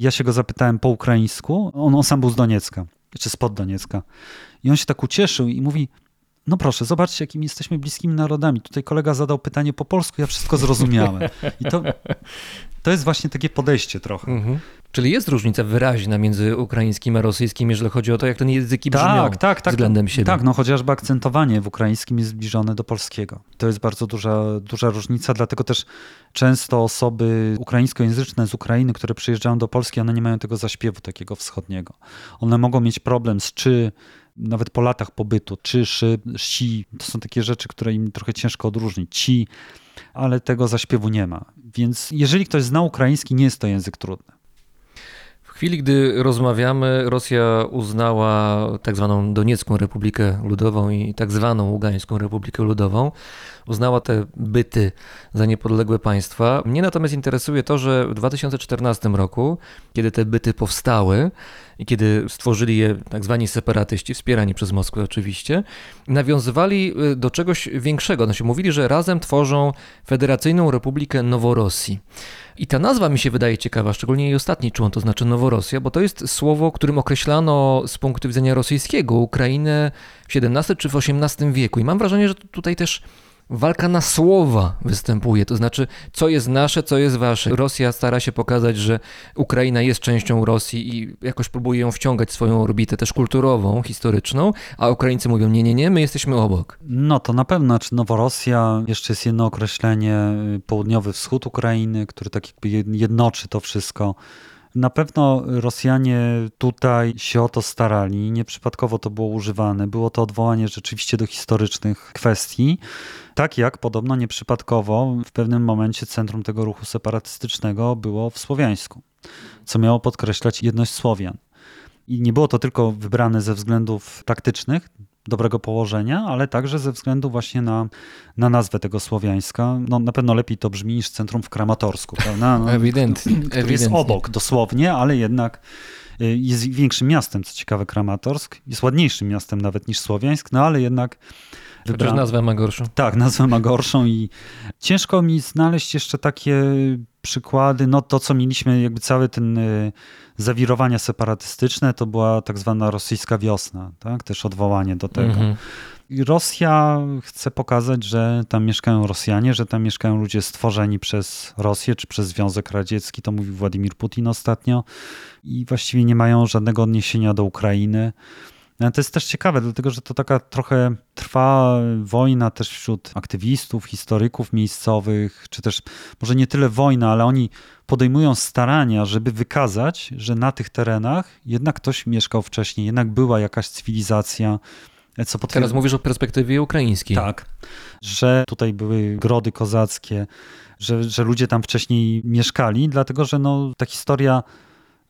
Ja się go zapytałem po ukraińsku, on, on sam był z Doniecka, czy spod Doniecka. I on się tak ucieszył i mówi, no proszę, zobaczcie, jakimi jesteśmy bliskimi narodami. Tutaj kolega zadał pytanie po polsku, ja wszystko zrozumiałem. I to, to jest właśnie takie podejście trochę. Mhm. Czyli jest różnica wyraźna między ukraińskim a rosyjskim, jeżeli chodzi o to, jak te języki brzmią Tak, tak, tak. względem siebie. Tak, no chociażby akcentowanie w ukraińskim jest zbliżone do polskiego. To jest bardzo duża, duża różnica, dlatego też często osoby ukraińskojęzyczne z Ukrainy, które przyjeżdżają do Polski, one nie mają tego zaśpiewu takiego wschodniego. One mogą mieć problem z czy, nawet po latach pobytu, czy, szy, si. To są takie rzeczy, które im trochę ciężko odróżnić. Ci, ale tego zaśpiewu nie ma. Więc jeżeli ktoś zna ukraiński, nie jest to język trudny. Chwili, gdy rozmawiamy, Rosja uznała tak zwaną Doniecką Republikę Ludową i tak zwaną Ługańską Republikę Ludową. Uznała te byty za niepodległe państwa. Mnie natomiast interesuje to, że w 2014 roku, kiedy te byty powstały i kiedy stworzyli je tak zwani separatyści, wspierani przez Moskwę oczywiście, nawiązywali y, do czegoś większego. Znaczy mówili, że razem tworzą Federacyjną Republikę Noworosji. I ta nazwa mi się wydaje ciekawa, szczególnie jej ostatni człon, to znaczy Noworosja, bo to jest słowo, którym określano z punktu widzenia rosyjskiego Ukrainę w XVII czy w XVIII wieku. I mam wrażenie, że tutaj też walka na słowa występuje, to znaczy co jest nasze, co jest wasze. Rosja stara się pokazać, że Ukraina jest częścią Rosji i jakoś próbuje ją wciągać w swoją orbitę też kulturową, historyczną, a Ukraińcy mówią nie, nie, nie, my jesteśmy obok. No to na pewno, czy Noworosja, jeszcze jest jedno określenie, y, południowy wschód Ukrainy, który tak jakby jed- jednoczy to wszystko. Na pewno Rosjanie tutaj się o to starali, nieprzypadkowo to było używane. Było to odwołanie rzeczywiście do historycznych kwestii. Tak jak podobno nieprzypadkowo w pewnym momencie centrum tego ruchu separatystycznego było w Słowiańsku, co miało podkreślać jedność Słowian. I nie było to tylko wybrane ze względów taktycznych, dobrego położenia, ale także ze względu właśnie na, na nazwę tego Słowiańska. No, na pewno lepiej to brzmi niż centrum w Kramatorsku, prawda? No, <laughs> Ewidentnie, Który jest obok dosłownie, ale jednak y, jest większym miastem, co ciekawe Kramatorsk. Jest ładniejszym miastem nawet niż Słowiańsk, no ale jednak Chociaż wybrano- nazwę ma gorszą. tak, nazwę ma gorszą i ciężko mi znaleźć jeszcze takie przykłady. No to, co mieliśmy, jakby cały ten y, zawirowania separatystyczne, to była tak zwana rosyjska wiosna, tak? Też odwołanie do tego. Mhm. I Rosja chce pokazać, że tam mieszkają Rosjanie, że tam mieszkają ludzie stworzeni przez Rosję czy przez Związek Radziecki, to mówił Władimir Putin ostatnio, i właściwie nie mają żadnego odniesienia do Ukrainy. No, To jest też ciekawe, dlatego że to taka trochę trwa wojna też wśród aktywistów, historyków miejscowych, czy też może nie tyle wojna, ale oni podejmują starania, żeby wykazać, że na tych terenach jednak ktoś mieszkał wcześniej, jednak była jakaś cywilizacja, Co potwier- Teraz mówisz o perspektywie ukraińskiej. Tak, że tutaj były grody kozackie, że, że ludzie tam wcześniej mieszkali, dlatego że no, ta historia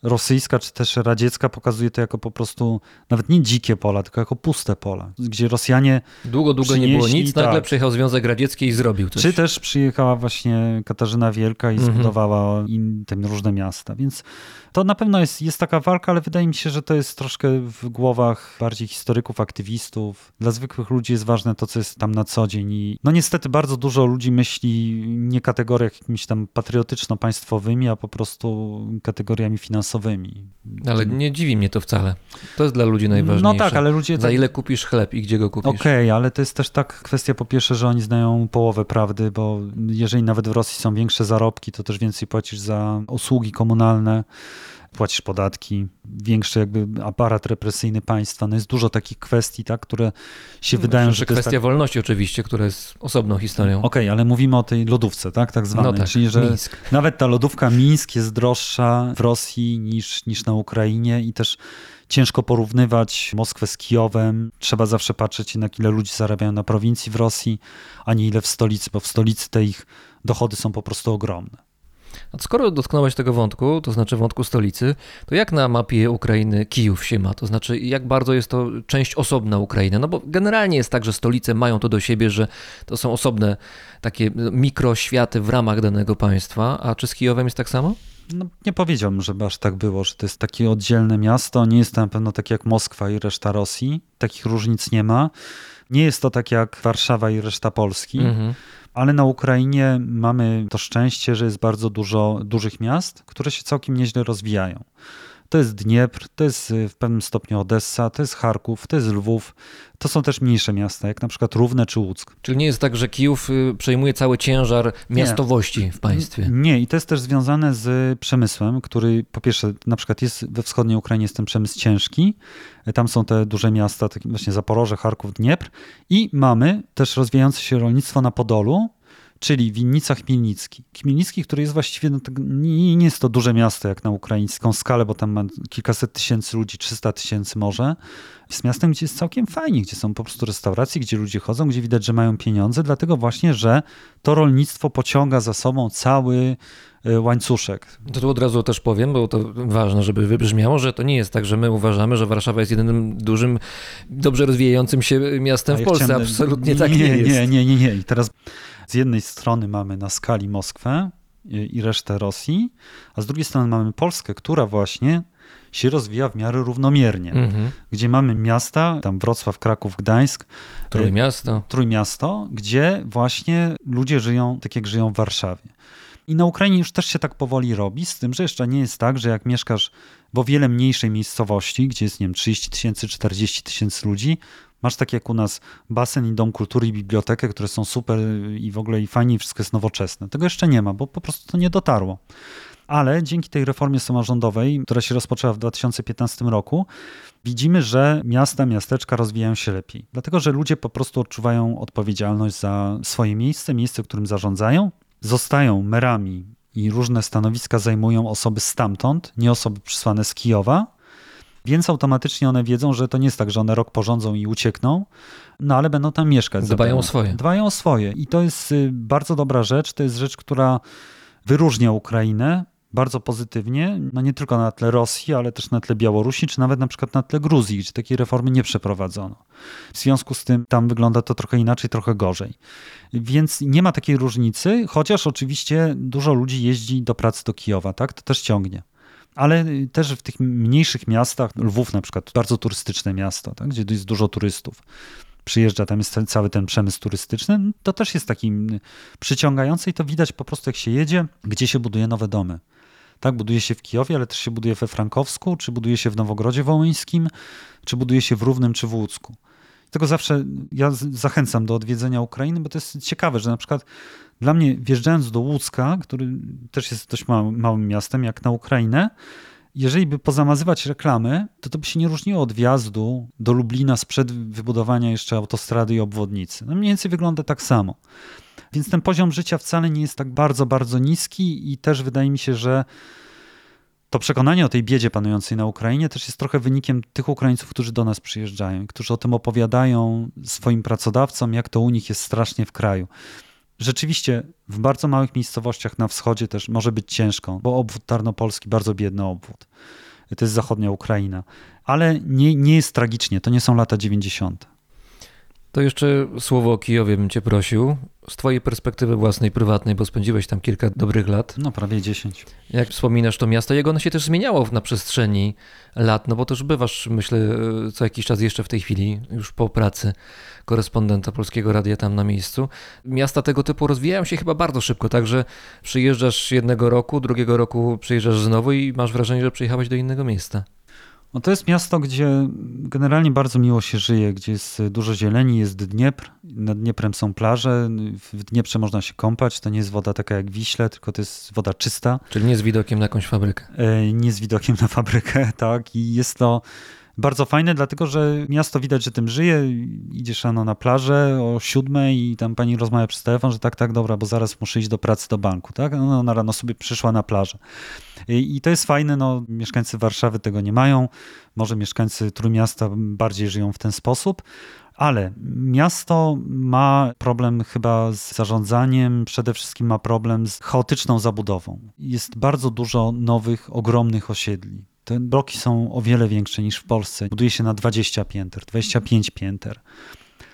rosyjska czy też radziecka pokazuje to jako po prostu nawet nie dzikie pola, tylko jako puste pola, gdzie Rosjanie, Długo, długo nie było nic, nagle tak. przyjechał Związek Radziecki i zrobił coś. czy też przyjechała właśnie Katarzyna Wielka i Mhm. zbudowała im te różne miasta, więc to na pewno jest, jest taka walka, ale wydaje mi się, że to jest troszkę w głowach bardziej historyków, aktywistów. Dla zwykłych ludzi jest ważne to, co jest tam na co dzień i no niestety bardzo dużo ludzi myśli nie kategoriach jakimiś tam patriotyczno-państwowymi, a po prostu kategoriami finansowymi. Ale nie dziwi mnie to wcale. To jest dla ludzi najważniejsze. No tak, ale ludzie... Za tak- ile kupisz chleb i gdzie go kupisz? Okej, ale to jest też tak kwestia po pierwsze, że oni znają połowę prawdy, bo jeżeli nawet w Rosji są większe zarobki, to też więcej płacisz za usługi komunalne, płacisz podatki, większy jakby aparat represyjny państwa. No jest dużo takich kwestii, tak, które się wydają, Jeszcze że to jest kwestia tak... wolności oczywiście, która jest osobną historią. Okej, ale mówimy o tej lodówce, tak, tak zwanej, no tak, czyli że Mińsk. nawet ta lodówka Mińsk jest droższa w Rosji niż, niż na Ukrainie i też ciężko porównywać Moskwę z Kijowem. Trzeba zawsze patrzeć na ile ludzi zarabiają na prowincji w Rosji, a nie ile w stolicy, bo w stolicy te ich dochody są po prostu ogromne. Skoro dotknąłeś tego wątku, to znaczy wątku stolicy, to jak na mapie Ukrainy Kijów się ma? To znaczy, jak bardzo jest to część osobna Ukrainy? No bo generalnie jest tak, że stolice mają to do siebie, że to są osobne takie mikroświaty w ramach danego państwa, a czy z Kijowem jest tak samo? No, nie powiedziałbym, żeby aż tak było, że to jest takie oddzielne miasto. Nie jest to na pewno tak jak Moskwa i reszta Rosji. Takich różnic nie ma. Nie jest to tak jak Warszawa i reszta Polski. Mhm. Ale na Ukrainie mamy to szczęście, że jest bardzo dużo dużych miast, które się całkiem nieźle rozwijają. To jest Dniepr, to jest y, w pewnym stopniu Odessa, to jest Charków, to jest Lwów. To są też mniejsze miasta, jak na przykład Równe czy Łuck. Czyli nie jest tak, że Kijów y, przejmuje cały ciężar miastowości w państwie? Nie, i to jest też związane z przemysłem, który po pierwsze na przykład jest we wschodniej Ukrainie jest ten przemysł ciężki. Tam są te duże miasta, takie właśnie Zaporoże, Charków, Dniepr i mamy też rozwijające się rolnictwo na Podolu, czyli Winnica Chmielnicki. Chmielnicki, który jest właściwie, no, nie, nie jest to duże miasto jak na ukraińską skalę, bo tam ma kilkaset tysięcy ludzi, 300 tysięcy może. Jest miastem, gdzie jest całkiem fajnie, gdzie są po prostu restauracje, gdzie ludzie chodzą, gdzie widać, że mają pieniądze, dlatego właśnie, że to rolnictwo pociąga za sobą cały y, łańcuszek. To tu od razu też powiem, bo to ważne, żeby wybrzmiało, że to nie jest tak, że my uważamy, że Warszawa jest jedynym dużym, dobrze rozwijającym się miastem w Polsce. Absolutnie tak nie, jest. Nie, nie, nie, nie. I teraz z jednej strony mamy na skali Moskwę i, resztę Rosji, a z drugiej strony mamy Polskę, która właśnie się rozwija w miarę równomiernie. Mhm. Gdzie mamy miasta, tam Wrocław, Kraków, Gdańsk, Trójmiasto. Trójmiasto, gdzie właśnie ludzie żyją tak, jak żyją w Warszawie. I na Ukrainie już też się tak powoli robi, z tym, że jeszcze nie jest tak, że jak mieszkasz w o wiele mniejszej miejscowości, gdzie jest, nie wiem, 30 tysięcy, 40 tysięcy ludzi, masz tak jak u nas basen i dom kultury i bibliotekę, które są super i w ogóle i fajnie, i wszystko jest nowoczesne. Tego jeszcze nie ma, bo po prostu to nie dotarło. Ale dzięki tej reformie samorządowej, która się rozpoczęła w 2015 roku, widzimy, że miasta, miasteczka rozwijają się lepiej. Dlatego, że ludzie po prostu odczuwają odpowiedzialność za swoje miejsce, miejsce, którym zarządzają, zostają merami i różne stanowiska zajmują osoby stamtąd, nie osoby przysłane z Kijowa, więc automatycznie one wiedzą, że to nie jest tak, że one rok porządzą i uciekną, no ale będą tam mieszkać. Dbają zapewne. o swoje. Dbają o swoje. I to jest y, bardzo dobra rzecz. To jest rzecz, która wyróżnia Ukrainę bardzo pozytywnie, no nie tylko na tle Rosji, ale też na tle Białorusi, czy nawet na przykład na tle Gruzji, gdzie takiej reformy nie przeprowadzono. W związku z tym tam wygląda to trochę inaczej, trochę gorzej. Więc nie ma takiej różnicy, chociaż oczywiście dużo ludzi jeździ do pracy do Kijowa, tak? To też ciągnie. Ale y, też w tych mniejszych miastach, Lwów na przykład, bardzo turystyczne miasto, tak? gdzie jest dużo turystów. Przyjeżdża, tam jest cały ten przemysł turystyczny, to też jest takim przyciągający i to widać po prostu jak się jedzie, gdzie się buduje nowe domy. Tak, buduje się w Kijowie, ale też się buduje we Frankowsku, czy buduje się w Nowogrodzie Wołyńskim, czy buduje się w Równym, czy w Łódzku. Tego zawsze ja zachęcam do odwiedzenia Ukrainy, bo to jest ciekawe, że na przykład dla mnie wjeżdżając do Łódzka, który też jest dość małym, małym miastem, jak na Ukrainę, jeżeli by pozamazywać reklamy, to to by się nie różniło od wjazdu do Lublina sprzed wybudowania jeszcze autostrady i obwodnicy. No mniej więcej wygląda tak samo. Więc ten poziom życia wcale nie jest tak bardzo, bardzo niski i też wydaje mi się, że to przekonanie o tej biedzie panującej na Ukrainie też jest trochę wynikiem tych Ukraińców, którzy do nas przyjeżdżają, którzy o tym opowiadają swoim pracodawcom, jak to u nich jest strasznie w kraju. Rzeczywiście w bardzo małych miejscowościach na wschodzie też może być ciężko, bo obwód tarnopolski bardzo biedny obwód. To jest zachodnia Ukraina. Ale nie, nie jest tragicznie, to nie są lata 90. To jeszcze słowo o Kijowie bym cię prosił. Z twojej perspektywy własnej, prywatnej, bo spędziłeś tam kilka dobrych lat. No prawie 10. Jak wspominasz to miasto, jak ono się też zmieniało na przestrzeni lat, no bo też bywasz, myślę, co jakiś czas jeszcze w tej chwili, już po pracy korespondenta Polskiego Radia tam na miejscu. Miasta tego typu rozwijają się chyba bardzo szybko, także przyjeżdżasz jednego roku, drugiego roku przyjeżdżasz znowu i masz wrażenie, że przyjechałeś do innego miejsca. No to jest miasto, gdzie generalnie bardzo miło się żyje, gdzie jest dużo zieleni, jest Dniepr, nad Dnieprem są plaże, w Dnieprze można się kąpać, to nie jest woda taka jak Wiśle, tylko to jest woda czysta. Czyli nie z widokiem na jakąś fabrykę. E, Nie z widokiem na fabrykę, <laughs> tak, i jest to bardzo fajne, dlatego że miasto widać, że tym żyje. Idziesz rano na plażę o siódmej i tam pani rozmawia przez telefon, że tak, tak, dobra, bo zaraz muszę iść do pracy do banku, tak? No, ona rano sobie przyszła na plażę. I, I to jest fajne, no mieszkańcy Warszawy tego nie mają, może mieszkańcy Trójmiasta bardziej żyją w ten sposób, ale miasto ma problem chyba z zarządzaniem, przede wszystkim ma problem z chaotyczną zabudową. Jest bardzo dużo nowych, ogromnych osiedli. Te bloki są o wiele większe niż w Polsce. Buduje się na 20 pięter, 25 pięter.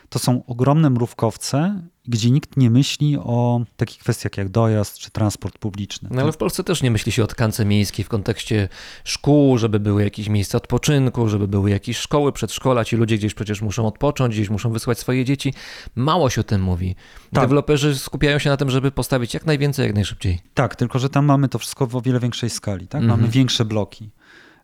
To są ogromne mrówkowce, gdzie nikt nie myśli o takich kwestiach jak dojazd czy transport publiczny. No ale w Polsce też nie myśli się o tkance miejskiej w kontekście szkół, żeby były jakieś miejsca odpoczynku, żeby były jakieś szkoły, przedszkola. Ci ludzie gdzieś przecież muszą odpocząć, gdzieś muszą wysłać swoje dzieci. Mało się o tym mówi. Tak. Deweloperzy skupiają się na tym, żeby postawić jak najwięcej, jak najszybciej. Tak, tylko że tam mamy to wszystko w o wiele większej skali. Tak? Mhm. Mamy większe bloki.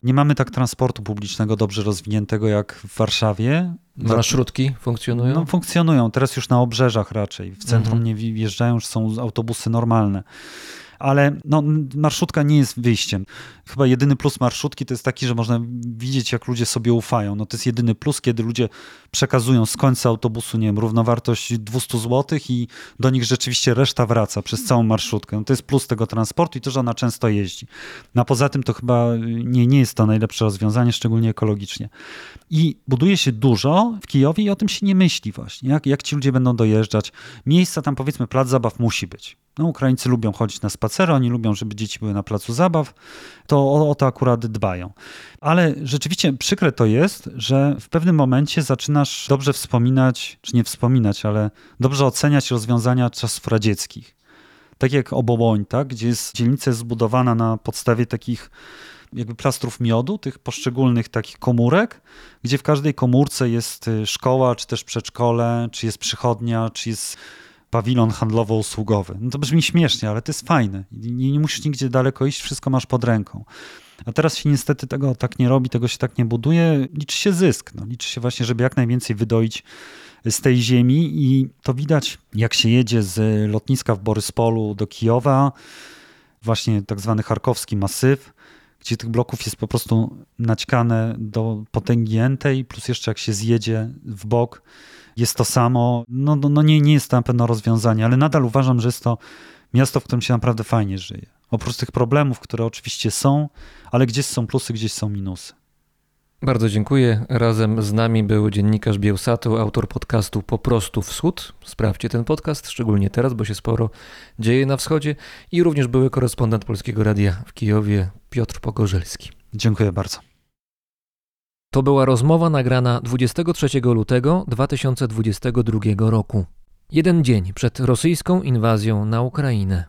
Nie mamy tak transportu publicznego dobrze rozwiniętego jak w Warszawie. Marszrutki funkcjonują? No, funkcjonują, teraz już na obrzeżach raczej. W centrum Mhm. nie wjeżdżają, już są autobusy normalne. Ale no, marszutka nie jest wyjściem. Chyba jedyny plus marszutki to jest taki, że można widzieć, jak ludzie sobie ufają. No, to jest jedyny plus, kiedy ludzie przekazują z końca autobusu, nie wiem, równowartość 200 zł i do nich rzeczywiście reszta wraca przez całą marszutkę. No, to jest plus tego transportu i to, że ona często jeździ. No, a poza tym to chyba nie, nie jest to najlepsze rozwiązanie, szczególnie ekologicznie. I buduje się dużo w Kijowie i o tym się nie myśli właśnie, jak, jak ci ludzie będą dojeżdżać. Miejsca tam powiedzmy, plac zabaw musi być. No, Ukraińcy lubią chodzić na spacery, oni lubią, żeby dzieci były na placu zabaw, to o, o to akurat dbają. Ale rzeczywiście przykre to jest, że w pewnym momencie zaczynasz dobrze wspominać, czy nie wspominać, ale dobrze oceniać rozwiązania czasów radzieckich. Tak jak Obołoń, tak? gdzie jest dzielnica jest zbudowana na podstawie takich jakby plastrów miodu, tych poszczególnych takich komórek, gdzie w każdej komórce jest y, szkoła, czy też przedszkole, czy jest przychodnia, czy jest pawilon handlowo-usługowy. No to brzmi śmiesznie, ale to jest fajne. Nie, nie musisz nigdzie daleko iść, wszystko masz pod ręką. A teraz się niestety tego tak nie robi, tego się tak nie buduje. Liczy się zysk. No, liczy się właśnie, żeby jak najwięcej wydoić z tej ziemi i to widać, jak się jedzie z lotniska w Boryspolu do Kijowa, właśnie tak zwany charkowski masyw, gdzie tych bloków jest po prostu naćkane do potęgi entej, plus jeszcze jak się zjedzie w bok, jest to samo. No, no, no nie, nie jest to na pewno rozwiązanie, ale nadal uważam, że jest to miasto, w którym się naprawdę fajnie żyje. Oprócz tych problemów, które oczywiście są, ale gdzieś są plusy, gdzieś są minusy. Bardzo dziękuję. Razem z nami był dziennikarz Bielsatu, autor podcastu Po prostu Wschód. Sprawdźcie ten podcast, szczególnie teraz, bo się sporo dzieje na wschodzie. I również były korespondent Polskiego Radia w Kijowie, Piotr Pogorzelski. Dziękuję bardzo. To była rozmowa nagrana 23 lutego 2022 roku. Jeden dzień przed rosyjską inwazją na Ukrainę.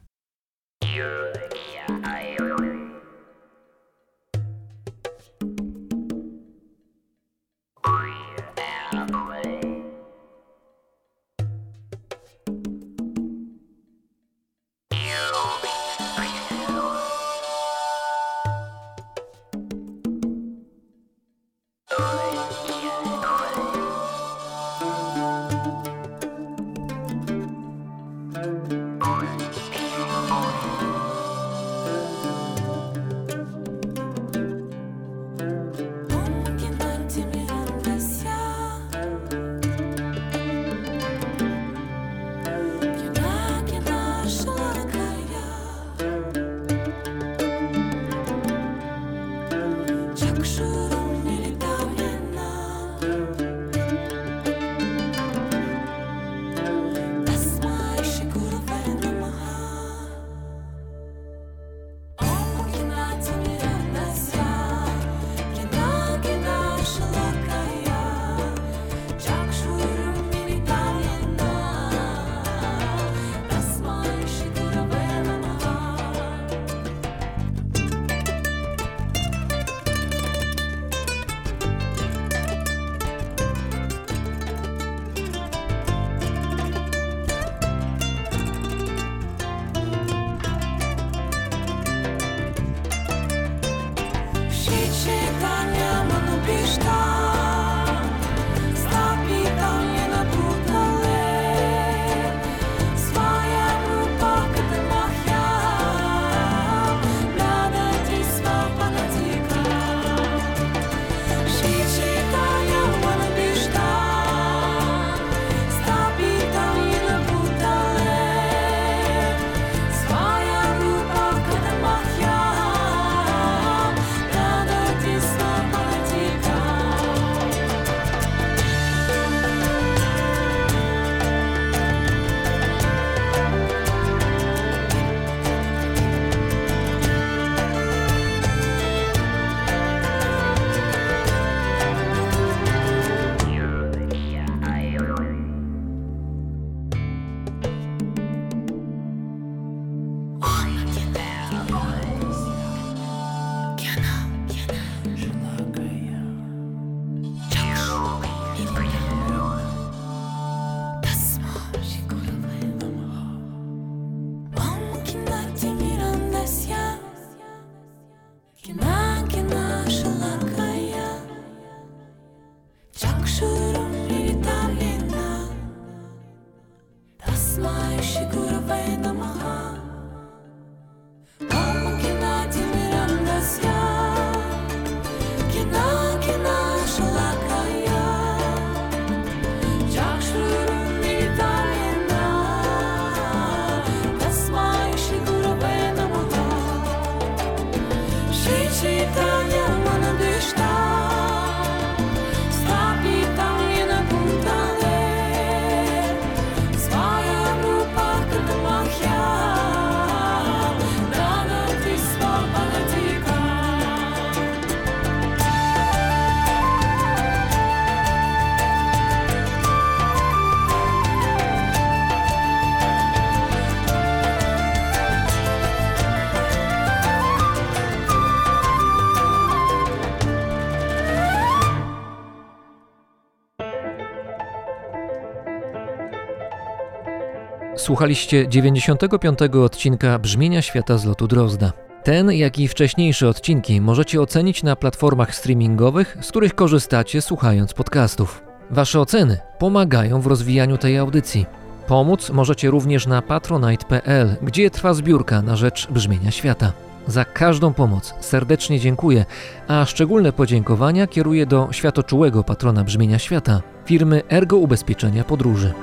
Słuchaliście 95. odcinka Brzmienia Świata z lotu Drozda. Ten, jak i wcześniejsze odcinki możecie ocenić na platformach streamingowych, z których korzystacie słuchając podcastów. Wasze oceny pomagają w rozwijaniu tej audycji. Pomóc możecie również na patronite.pl, gdzie trwa zbiórka na rzecz Brzmienia Świata. Za każdą pomoc serdecznie dziękuję, a szczególne podziękowania kieruję do światoczułego patrona Brzmienia Świata, firmy Ergo Ubezpieczenia Podróży.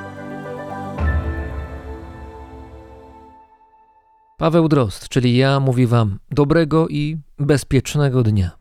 Paweł Drozd, czyli ja, mówi Wam dobrego i bezpiecznego dnia.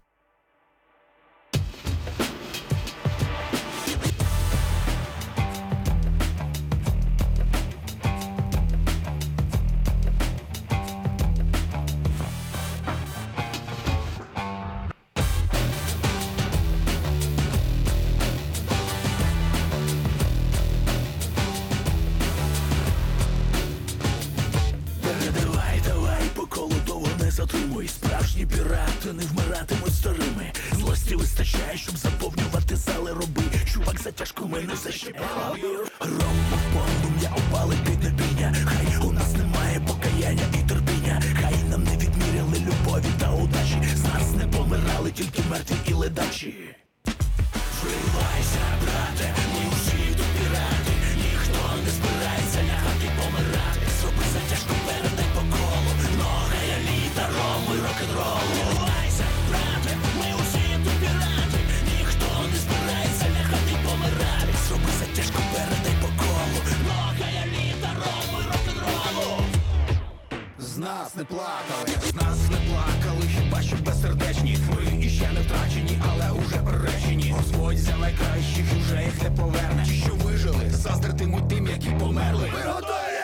Затяжку мене защіпав Ром бомбом я опали під небіння Хай у нас немає покаяння і терпіння. Хай нам не відміряли любові та удачі. З нас не помирали тільки мертві і ледачі. Вривайся, брате, нас не плакали нас не плакали, хіба що безсердечні Ми іще не втрачені, але уже приречені. Господь за найкращих і вже їх не повернеш. Ті, що вижили, заздритимуть тим, які померли. Ми готові!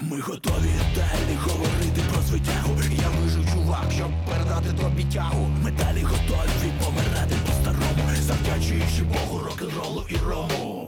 Ми готові далі говорити про звитягу. Я вижу чувак, щоб передати тобі тягу. Ми далі готові помирати по-старому, завдячуючи Богу, рок-н-ролу і рому.